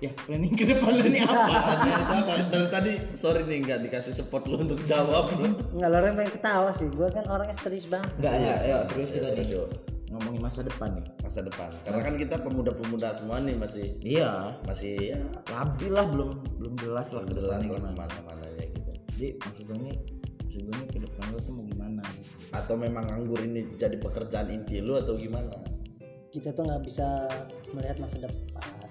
ya planning ke depan lu nih apa Itu apa? dari tadi sorry nih nggak dikasih support lu untuk jawab Enggak lo orang pengen ketawa sih. Gue kan orangnya serius banget. enggak ya ya serius kita Serius, nih ngomongin masa depan nih masa depan karena kan kita pemuda-pemuda semua nih masih iya masih ya labil lah belum belum jelas lah ke jelas lah gimana ke mana-mananya gitu jadi maksud gue nih maksud gue nih ke depan lu tuh mau gimana gitu. atau memang nganggur ini jadi pekerjaan inti lu atau gimana Kita tuh nggak bisa melihat masa depan.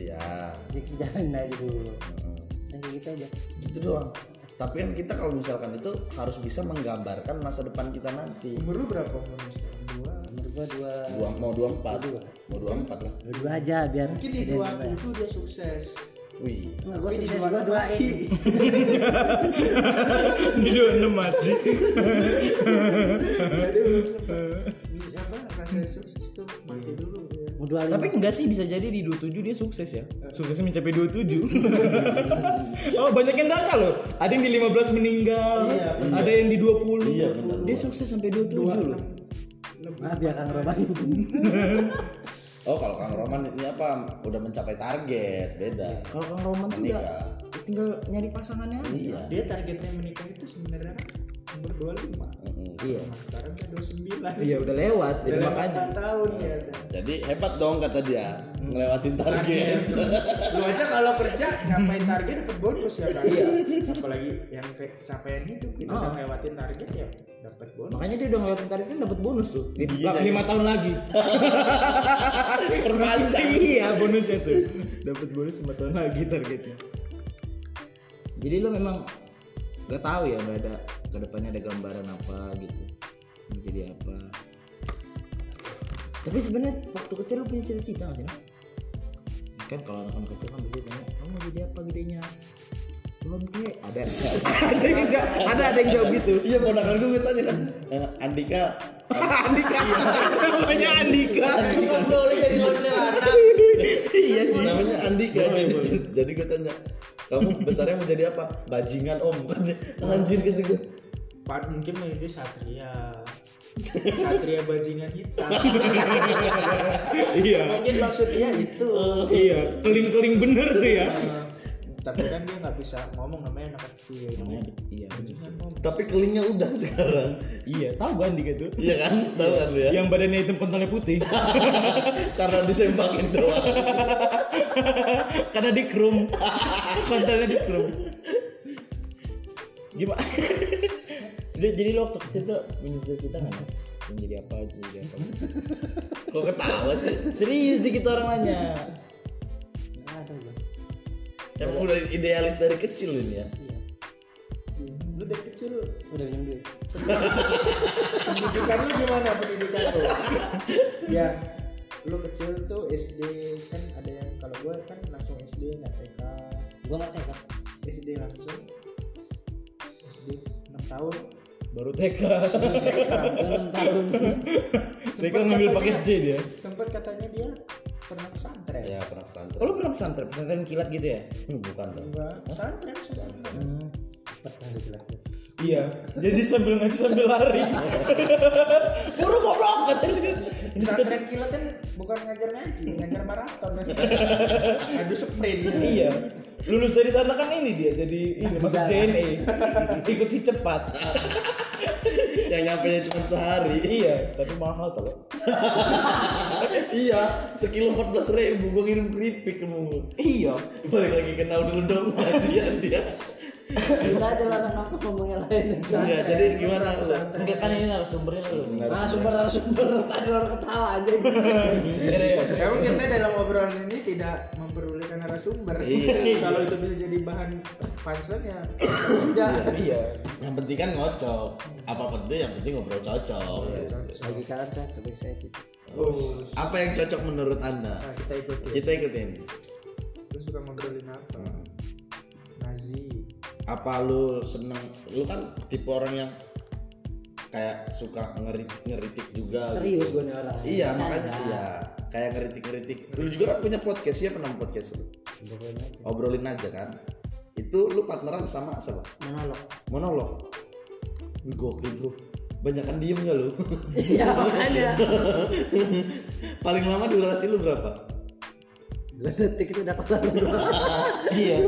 Ya Jadi kita jalanin aja dulu. mm. Dan kayak gitu aja. gitu doang tapi kan kita kalau misalkan itu harus bisa menggambarkan masa depan kita nanti Umur lu berapa umur? Dua. Umur dua, dua mau dua empat mau dua empat lah dua, dua aja biar. Mungkin di dua dua. tujuh dia sukses. wih Enggak di sukses dua gue enam doain. Di dua enam mati. Jadi apa rasa sukses tuh mati dulu ya. Mau dua lima. tapi enggak sih bisa jadi di 27 dia sukses ya. Suksesnya mencapai 27 Oh banyak yang gagal loh. Ada yang di 15 meninggal Iya, Ada yang di 20 Iya, benar. dia sukses sampai 27 loh. Maaf ya Kang Roman. oh kalau kang Roman ini apa udah mencapai target beda. Kalau Kang Roman tuh udah tinggal nyari pasangannya aja. Iya. Dia targetnya menikah itu sebenarnya umur 25. Mm-mm. iya Nah, sekarang kan 29. iya udah lewat jadi Udah makanya 4 tahun ya. jadi hebat dong kata dia ngelewatin target Lu aja kalau kerja ngapain target dapat bonus ya kan? Iya. Apalagi yang kayak capaian hidup kita udah Ah. lewatin target ya dapat bonus. makanya dia udah ngelewatin target kan dapat bonus tuh Di 5 tahun lagi perpanjang Iya bonusnya tuh Dapat bonus 5 tahun lagi targetnya jadi lo memang gak tahu ya nggak ada ke depannya ada gambaran apa gitu. Mau jadi apa. Tapi sebenarnya waktu kecil lo punya cita-cita nggak sih kan kalau anak-anak kecil kan biasanya tanya kamu mau jadi apa gedenya belum kek ada ada yang jawab, ada ada yang jawab gitu. Iya ponakan gue tanya kan eh, Andika. Andika. Namanya Andika. Boleh jadi iya sih. Namanya Andika. Jadi gue tanya kamu besarnya mau jadi apa? Bajingan om. Katanya anjir gitu gue Pak mungkin mau jadi satria. Satria bajingan hitam. Iya. Mungkin maksudnya itu. Iya. Keling-keling bener tuh ya tapi kan dia nggak bisa ngomong namanya anak kecil. namanya iya ngomong. tapi kelingnya udah sekarang. Iya tahu gue Andika tuh iya kan? Tahu kan lu ya Yang badannya hitam kontolnya putih. Karena disembakin doang. Karena di krum. Kontolnya di krum. Gimana? jadi, jadi lo waktu kecil tuh punya cita-cita nggak? Menjadi apa jadi apa? Kok ketawa sih? Serius dikit orang nanya. Emang udah idealis dari kecil ini ya Iya. Lu dari kecil Udah pinjam duit. pendidikan lu gimana pendidikan lu? ya, lu kecil tuh SD kan ada yang kalau gua kan langsung SD nggak TK, Gue nggak TK. SD langsung SD 6 tahun. Baru TK TK. Gue enam tahun. TK ngambil paket C dia Sempat katanya dia pernah pesantren. ya pernah pesantren oh pernah pesantren pesantren kilat gitu ya bukan dong pesantren, pesantren. hmm. Pernah dijelaskan. Iya. Jadi sambil ngaji sambil lari. Buru goblok katanya Pesantren kilat kan bukan ngajar ngaji, ngajar maraton. Adu sprint. Iya. Lulus dari sana kan ini dia Jadi ini masuk JNE Ikut si cepat. Yang nyampe cuma sehari. Iya Tapi mahal tau. Iya sekilo empat belas ribu gue ngirim keripik ke Iya. Balik lagi kenal dulu dong kasihan dia Kita aja lah orang apa ngomongnya lain. Iya, jadi gimana lu? enggak kan ini narasumbernya lo nih Ah sumber sumber tadi orang ketawa aja. Iya iya Emang kita dalam obrolan ini tidak memperdulikan narasumber. Iya. Kalau itu bisa jadi bahan punchline ya tidak. Iya yang penting kan ngocok apa penting yang penting ngobrol cocok Lagi kalian kan tapi saya tidak. Oh, apa yang cocok menurut anda nah kita ikutin. kita ikutin Lu suka ngobrolin apa? Apa lu seneng? Lu kan tipe orang yang kayak suka ngeritik ngeritik juga serius gitu. gue nih orang. Iya makanya iya. Kayak ngeritik ngeritik lu juga kan punya podcast siapa nama podcast lu? Obrolin aja kan. Itu lu partneran sama siapa? Monolog. Monolog? Gokil bro. Banyakan diem gak lu? Iya makanya. Paling lama durasi lu berapa? Dua detik itu udah kelar iya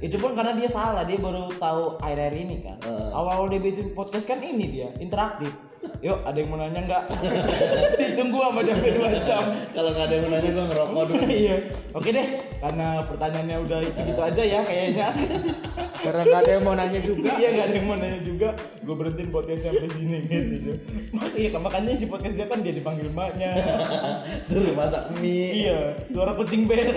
itu pun karena dia salah dia baru tahu akhir-akhir ini kan. Awal-awal dia bikin podcast kan ini dia interaktif. Yuk ada yang mau nanya nggak? Ditunggu sama dia dua jam. Kalau nggak ada yang mau nanya gua ngerokok dulu. Iya. Oke deh karena pertanyaannya udah segitu aja ya kayaknya. Karena nggak ada yang mau nanya juga. iya nggak ada yang mau nanya juga. Gue berhentiin podcastnya sampai sini gitu. Mak- iya makanya si podcast dia kan dia dipanggil mbaknya suruh masak mie. Iya suara kucing berak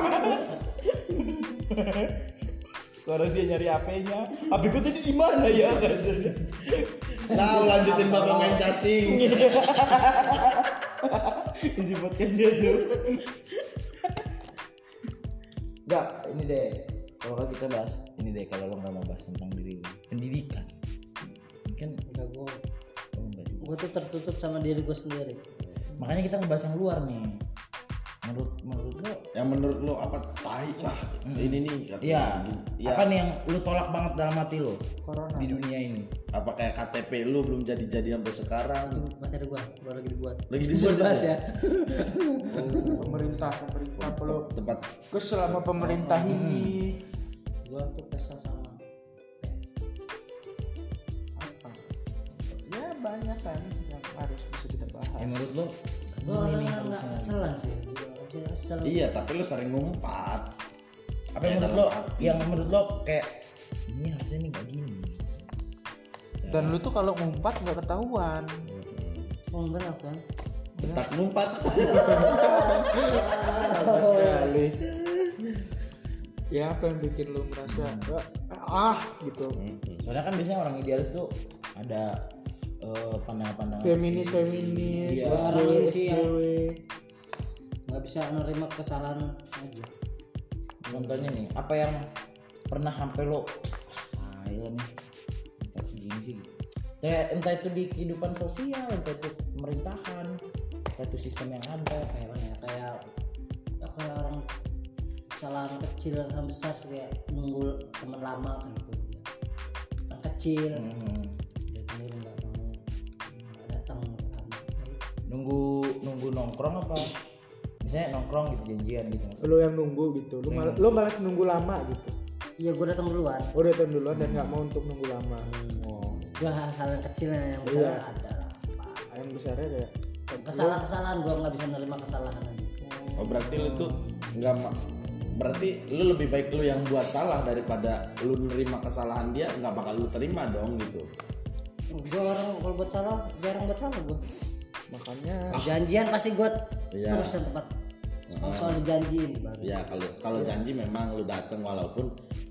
suara dia nyari HP-nya HP gue tadi di mana ya? Nah lanjutin bapak main cacing isi podcast dia tuh. Enggak, ini deh. Kalau kan kita bahas. Ini deh kalau lo nggak mau bahas tentang diri lo. Pendidikan. Mungkin enggak gue oh, enggak juga. gue tuh tertutup sama diri gue sendiri. Makanya kita ngebahas yang luar nih menurut menurut lo yang menurut lo apa tai lah ini nih Iya. ya Apa nih yang lu tolak banget dalam hati lo Corona. di dunia ini? apa kayak KTP lu belum jadi jadi sampai sekarang itu materi gue baru lagi dibuat lagi dibuat dibahas ya? ya Pemerintah, pemerintah perlu tempat kesel sama pemerintah ini. gue tuh kesel sama Apa? Ya banyak kan yang harus bisa kita bahas. Ya, menurut lo yang nggak keselan sih Gua kesel iya tapi lu sering ngumpat apa yang menurut lo yang menurut lo kayak ini harusnya nih gak gini. Dan lu tuh kalau ngumpat nggak ketahuan. mau berapa bentak ngumpat sekali. Ya apa yang bikin lu merasa ah gitu. Soalnya kan biasanya orang idealis tuh ada eh, pandangan-pandangan Feminis feminis. SJW, Orang sih yang- nggak bisa menerima kesalahan aja Contohnya nih, apa yang pernah sampai lo ah, ayo nih kok segini sih gitu. Kayak entah itu di kehidupan sosial, entah itu pemerintahan, entah itu sistem yang ada. kayak mana ya kayak ya kayak orang kesalahan kecil kesalahan besar kayak nunggu teman lama gitu yang kecil Hmm. Nunggu nunggu nongkrong apa? Misalnya nongkrong gitu janjian gitu. Lu yang nunggu gitu. Lu mal lu malas nunggu lama gitu. iya gue datang duluan Oh, udah tahun duluan dan nggak mau untuk nunggu lama. Oh. gue hal-hal yang kecilnya yang besar Iya. ada lah. Yang besarnya kayak kesalahan-kesalahan gue nggak bisa menerima kesalahan aja oh berarti lu tuh nggak berarti lu lebih baik lu yang buat salah daripada lu nerima kesalahan dia nggak bakal lu terima dong gitu gue orang kalau buat salah jarang buat salah gue makanya janjian pasti gue Iya. terus yang tepat soal, soal dijanjiin baru ya kalau kalau janji memang lu dateng walaupun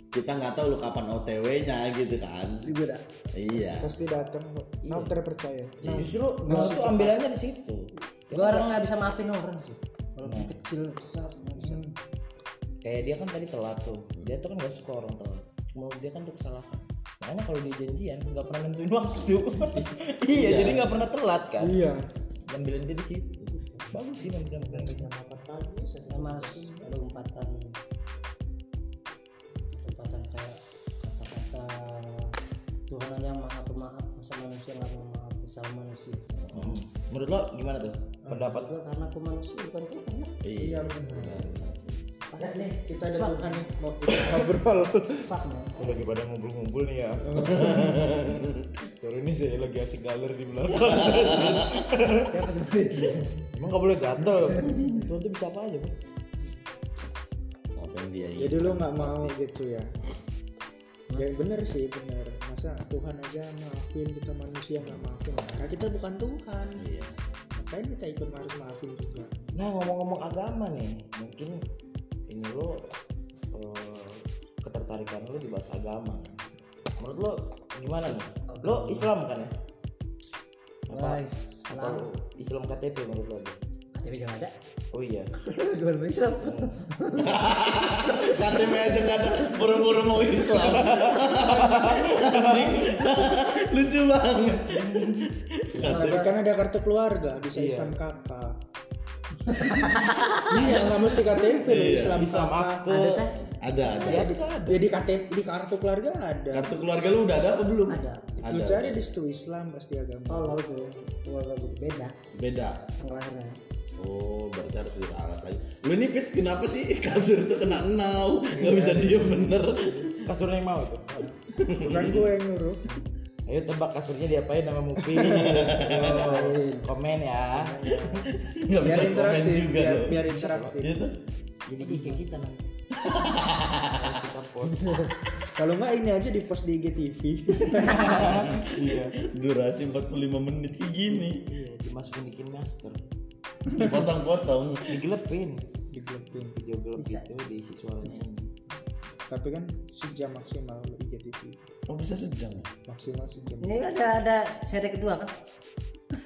kita nggak tahu lu kapan OTW-nya gitu kan gue dah iya pasti datang kok. Nah, terpercaya. Ya, justru gua tuh ambilannya di situ. gue orang nggak bisa maafin orang sih walaupun kecil besar nggak bisa Kayak dia kan tadi telat tuh. Dia tuh kan gak suka orang telat. Menurut dia kan itu kesalahan. Makanya kalau dia janjian nggak pernah nentuin waktu. iya, jadi nggak pernah telat kan. Iya. Ambilan dia di situ. Bagus sih ambilan ambilan gitu. saya males ada umpatan umpatan kayak kata-kata Tuhan aja maaf maaf masa manusia nggak mau maaf sama manusia Hmm. Menurut lo gimana tuh? Pendapat gue karena aku manusia bukan Tuhan ya. iya Parah nih Kita ada Fuck, Tuhan nih. ngobrol. fuck man lagi pada ngumpul-ngumpul nih ya. Sore ini saya lagi asik galer di belakang. siapa tuh Emang gak boleh gatel. Tuh bisa apa aja, Bang? apa yang dia Jadi lu nggak mau gitu ya? Ya bener sih bener. Masa Tuhan aja maafin kita manusia nggak maafin? Karena kita bukan Tuhan. iya Ngapain kita ikut harus maafin juga? Nah ngomong-ngomong agama nih, mungkin ini lo eh, ketertarikan lo di bahasa agama. Menurut lo gimana nih? Lo Islam kan ya? Apa? Guys, Atau Islam KTP menurut lo? KTP KTP juga ada oh iya gimana Islam KTP aja nggak ada buru-buru mau Islam Anjing. lucu banget kan ada kartu keluarga bisa Islam kakak. iya nggak mesti KTP loh Iya. Islam Islam akte ada teh ada ada Ya di, ya di KTP di kartu keluarga ada. kartu keluarga lu udah ada apa belum ada ada Lu cari di situ Islam pasti agama. oh lalu tuh keluarga gue beda beda Oh, berarti harus diralat lagi. Lu ini Pit, kenapa sih kasur itu kena enau? Gak bisa diem bener. kasurnya yang mau tuh Bukan gue yang nyuruh. Ayo tebak kasurnya diapain nama Mupi komen ya Gak bisa komen interaktif, juga biar, loh. biar interaktif. Gitu. jadi IG kita nanti kita post Kalau nggak ini aja di post di IGTV. iya Durasi 45 menit kayak gini. iya dimasukin di master Dipotong-potong. digelepin Digelapin. video gelap Bisa. itu diisi suaranya Tapi kan sejam maksimal IGTV. Oh bisa sejam ya? Maksimal sejam. ini ada ada seri kedua kan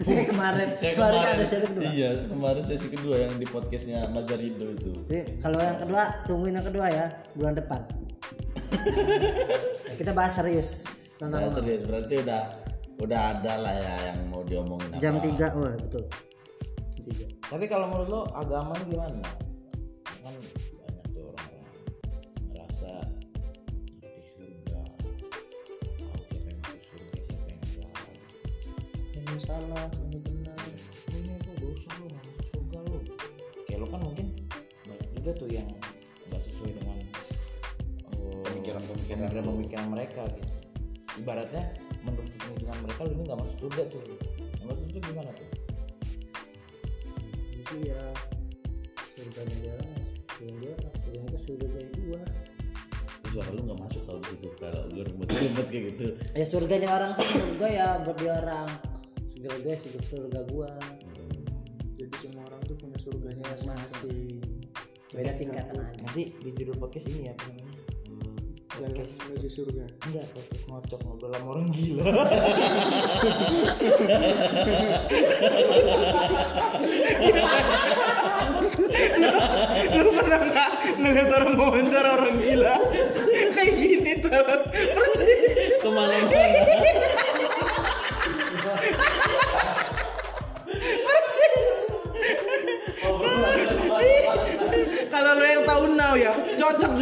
Kayak kemarin Kayak kemarin kan ada seri kedua Iya, kemarin sesi kedua yang di podcastnya Mazarido itu. Jadi, kalau yang kedua tungguin yang kedua ya bulan depan kita bahas serius tentang serius berarti udah udah ada lah ya yang mau diomongin apa. jam 3 oh betul Jam tiga. tapi kalau menurut lo agama ini gimana kan salah, ini benar. Ini tuh dosa lo nggak masuk surga lo kayak lo kan mungkin banyak juga tuh yang nggak sesuai dengan oh, Pemikiran-pemikiran pemikiran mereka gitu ibaratnya menurut pemikiran mereka lo ini nggak masuk surga tuh menurut lo tuh gimana tuh Itu ya surganya dia lah, surga dia lah, surga itu surga dari gua. Suara lu gak masuk tau di situ kalau gue ribet-ribet kayak gitu. ya surganya orang tuh surga ya buat dia orang surga gue surga surga gua Jadi semua orang tuh punya surganya masing-masing. beda tingkatan aja. nanti di judul podcast ini ya apa namanya? Jalan menuju surga. enggak podcast ngocok ngobrol sama orang gila. Lu pernah nggak ngeliat orang wawancara orang gila? Kayak gini tuh persis. Ke mana-mana.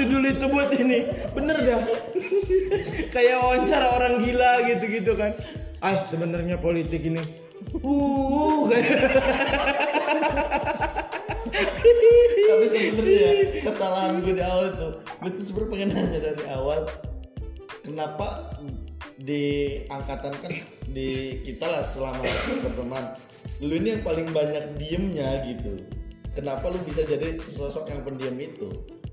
Judul itu buat ini bener dah kayak wawancara orang gila gitu gitu kan ah sebenarnya politik ini uh kayak Tapi sebenarnya kesalahan gue di awal itu, gue tuh sebenarnya pengen nanya dari awal, kenapa di angkatan kan di kita lah selama berteman, lu ini yang paling banyak diemnya gitu. Kenapa lu bisa jadi sosok yang pendiam itu?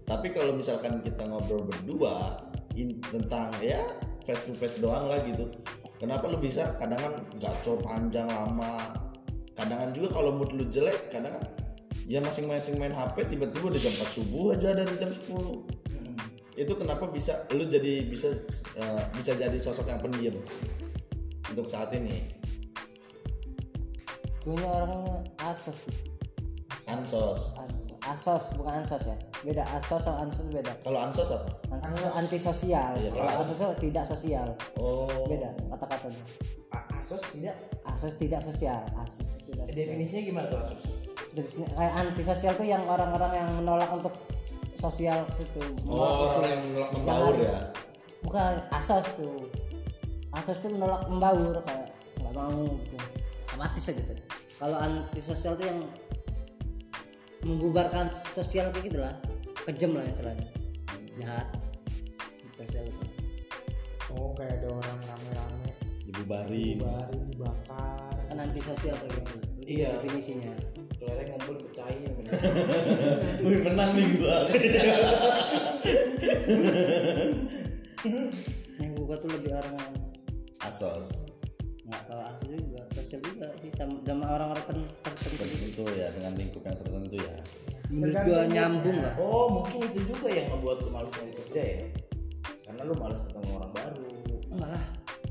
Tapi kalau misalkan kita ngobrol berdua in- tentang ya face to face doang lah gitu, kenapa lu bisa? Kadang kan gacor panjang lama, kadang juga kalau mood lu jelek, kadang kan ya masing-masing main HP tiba-tiba udah jam 4 subuh aja dari jam 10 itu kenapa bisa lu jadi bisa eh, bisa jadi sosok yang pendiam untuk saat ini? Gue orangnya asos sih. ansos. Ans- asos bukan ansos ya beda asos sama ansos beda. Kalau ansos apa? Ansos itu antisosial. Iya, kalau itu tidak sosial. Oh. Beda kata-katanya. Asos tidak? Asos tidak sosial. Asos tidak sosial. definisinya gimana tuh asos? Definisinya kayak antisosial tuh yang orang-orang yang menolak untuk sosial situ. Menolak oh orang yang menolak membaur ya? Bukan asos tuh. Asos tuh menolak membaur kayak nggak mau gitu. Amatis aja tuh. Kalau antisosial tuh yang membubarkan sosial kayak gitu lah kejam lah istilahnya. Jahat. Sosial. Itu Oh kayak ada orang rame-rame. Dibubarin. Baru dibakar. kan antisosial kayak gitu. Itu Iya. definisinya. Kelereng ngumpul pecahin. Wih menang nih gua. Yang gua tuh lebih orang yang asos. nggak tahu asli juga. Sosial juga. Sih sama orang-orang ter- tertentu. Tertentu ya dengan lingkup yang tertentu ya menurut gua nyambung lah. Oh mungkin itu juga yang membuat lu malas nyari kerja ya? Karena lu malas ketemu orang baru. Enggak lah.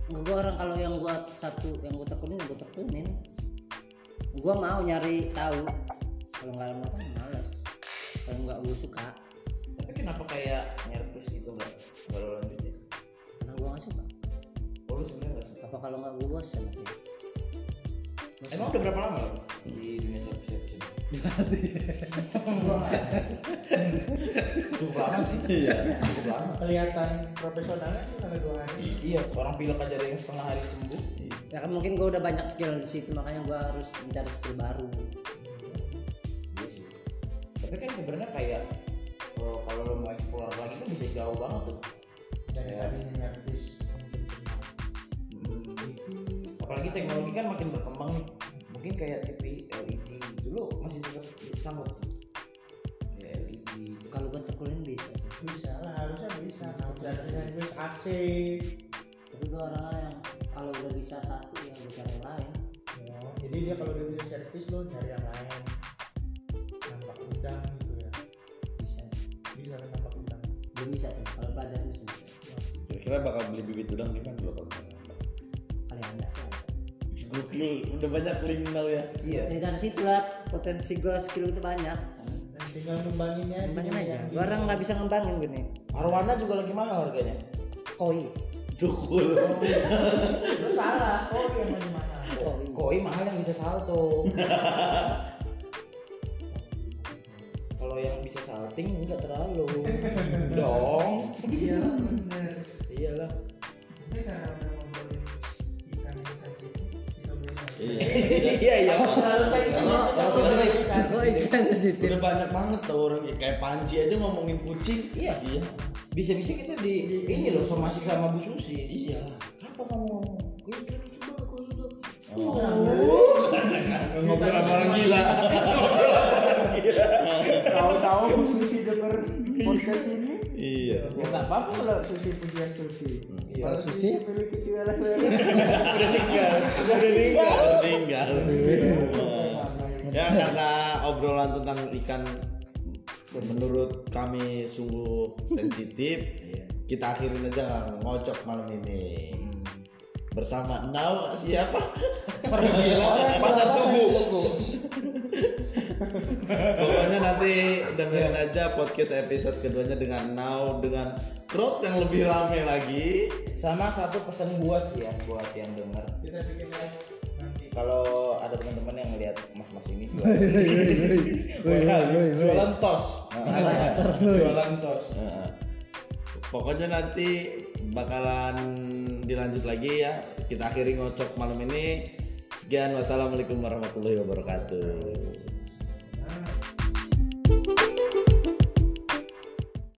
Gua orang kalau yang gua satu yang gua tekunin gua tekunin. Gua mau nyari tahu. Kalau nggak lama kan malas kalau nggak gue suka. Tapi kenapa kayak nyerpes gitu nggak nggak lo lanjutin? Karena gue nggak suka. Oh lu sebenarnya nggak suka? Apa kalau nggak gue bosan emang udah berapa lama lo di dunia servis cukup lama sih Iya. cukup lama kelihatan profesionalnya sih sampai dua hari iya orang pilek aja ada yang setengah hari sembuh ya kan mungkin gue udah banyak skill di situ makanya gue harus mencari skill baru iya sih tapi kan sebenarnya kayak oh, kalau lo mau explore lagi kan bisa jauh banget tuh dari Iya. tadi nyervis mungkin cuma Hmm. apalagi teknologi kan makin berkembang nih mungkin kayak TV LED dulu masih tetap sanggup E LED kalau gue tekunin bisa sih. Bisa lah harusnya bisa. Nah, dan nyervis AC tapi gue orangnya yang kalau udah bisa satu ya gue cari yang lain. Oh, jadi dia kalau dia bisa servis lo nyari yang lain. Nambah udang gitu ya. Bisa. Bisa kan nambah udang. Belum bisa tuh kalau pelajaran bisa bisa. Kira-kira bakal beli bibit udang di mana lo kalau misalnya? kali anda sih Gokil, udah banyak link now ya. iya. Ya, dari situ lah potensi gue skill itu banyak. Dan tinggal ngembanginnya aja ngembangin aja. yang gue orang nggak bisa ngembangin gini arwana juga lagi mahal harganya. Koi. Cukul. lu salah oh yang mana mana koi. Koi mahal yang bisa salto. Kalau yang bisa salting enggak terlalu. Dong. Iya. Iyalah ini karena Iya. iya iya terlalu sensitif Terlalu sensitif. ikan Udah banyak banget tuh orang kayak Panji aja ngomongin kucing. Iya. Iya. bisa-bisa kita di ini loh somasi sama Bu Susi Iya. apa kamu ngomong Iya, kan coba aku itu Ngobrol sama orang gila. tahu-tahu Bu Susi denger podcast ini Iya. ya nggak apa-apa. Kalau Susi puji Astuti Kalau Susi? pilih kita lah Tinggal. ya karena obrolan tentang ikan menurut kami sungguh sensitif kita akhirin aja ngocok malam ini. Bersama Nau siapa? Pasar tubuh pokoknya nanti dengerin aja podcast episode keduanya dengan Nau dengan crowd yang lebih rame lagi. Sama satu pesan gua sih ya buat yang denger. Kita bikin live nanti. Kalau ada teman-teman yang ngelihat mas-mas ini jualan jualan tos. Jualan tos. Pokoknya nanti bakalan dilanjut lagi ya. Kita akhiri ngocok malam ini. Sekian wassalamualaikum warahmatullahi wabarakatuh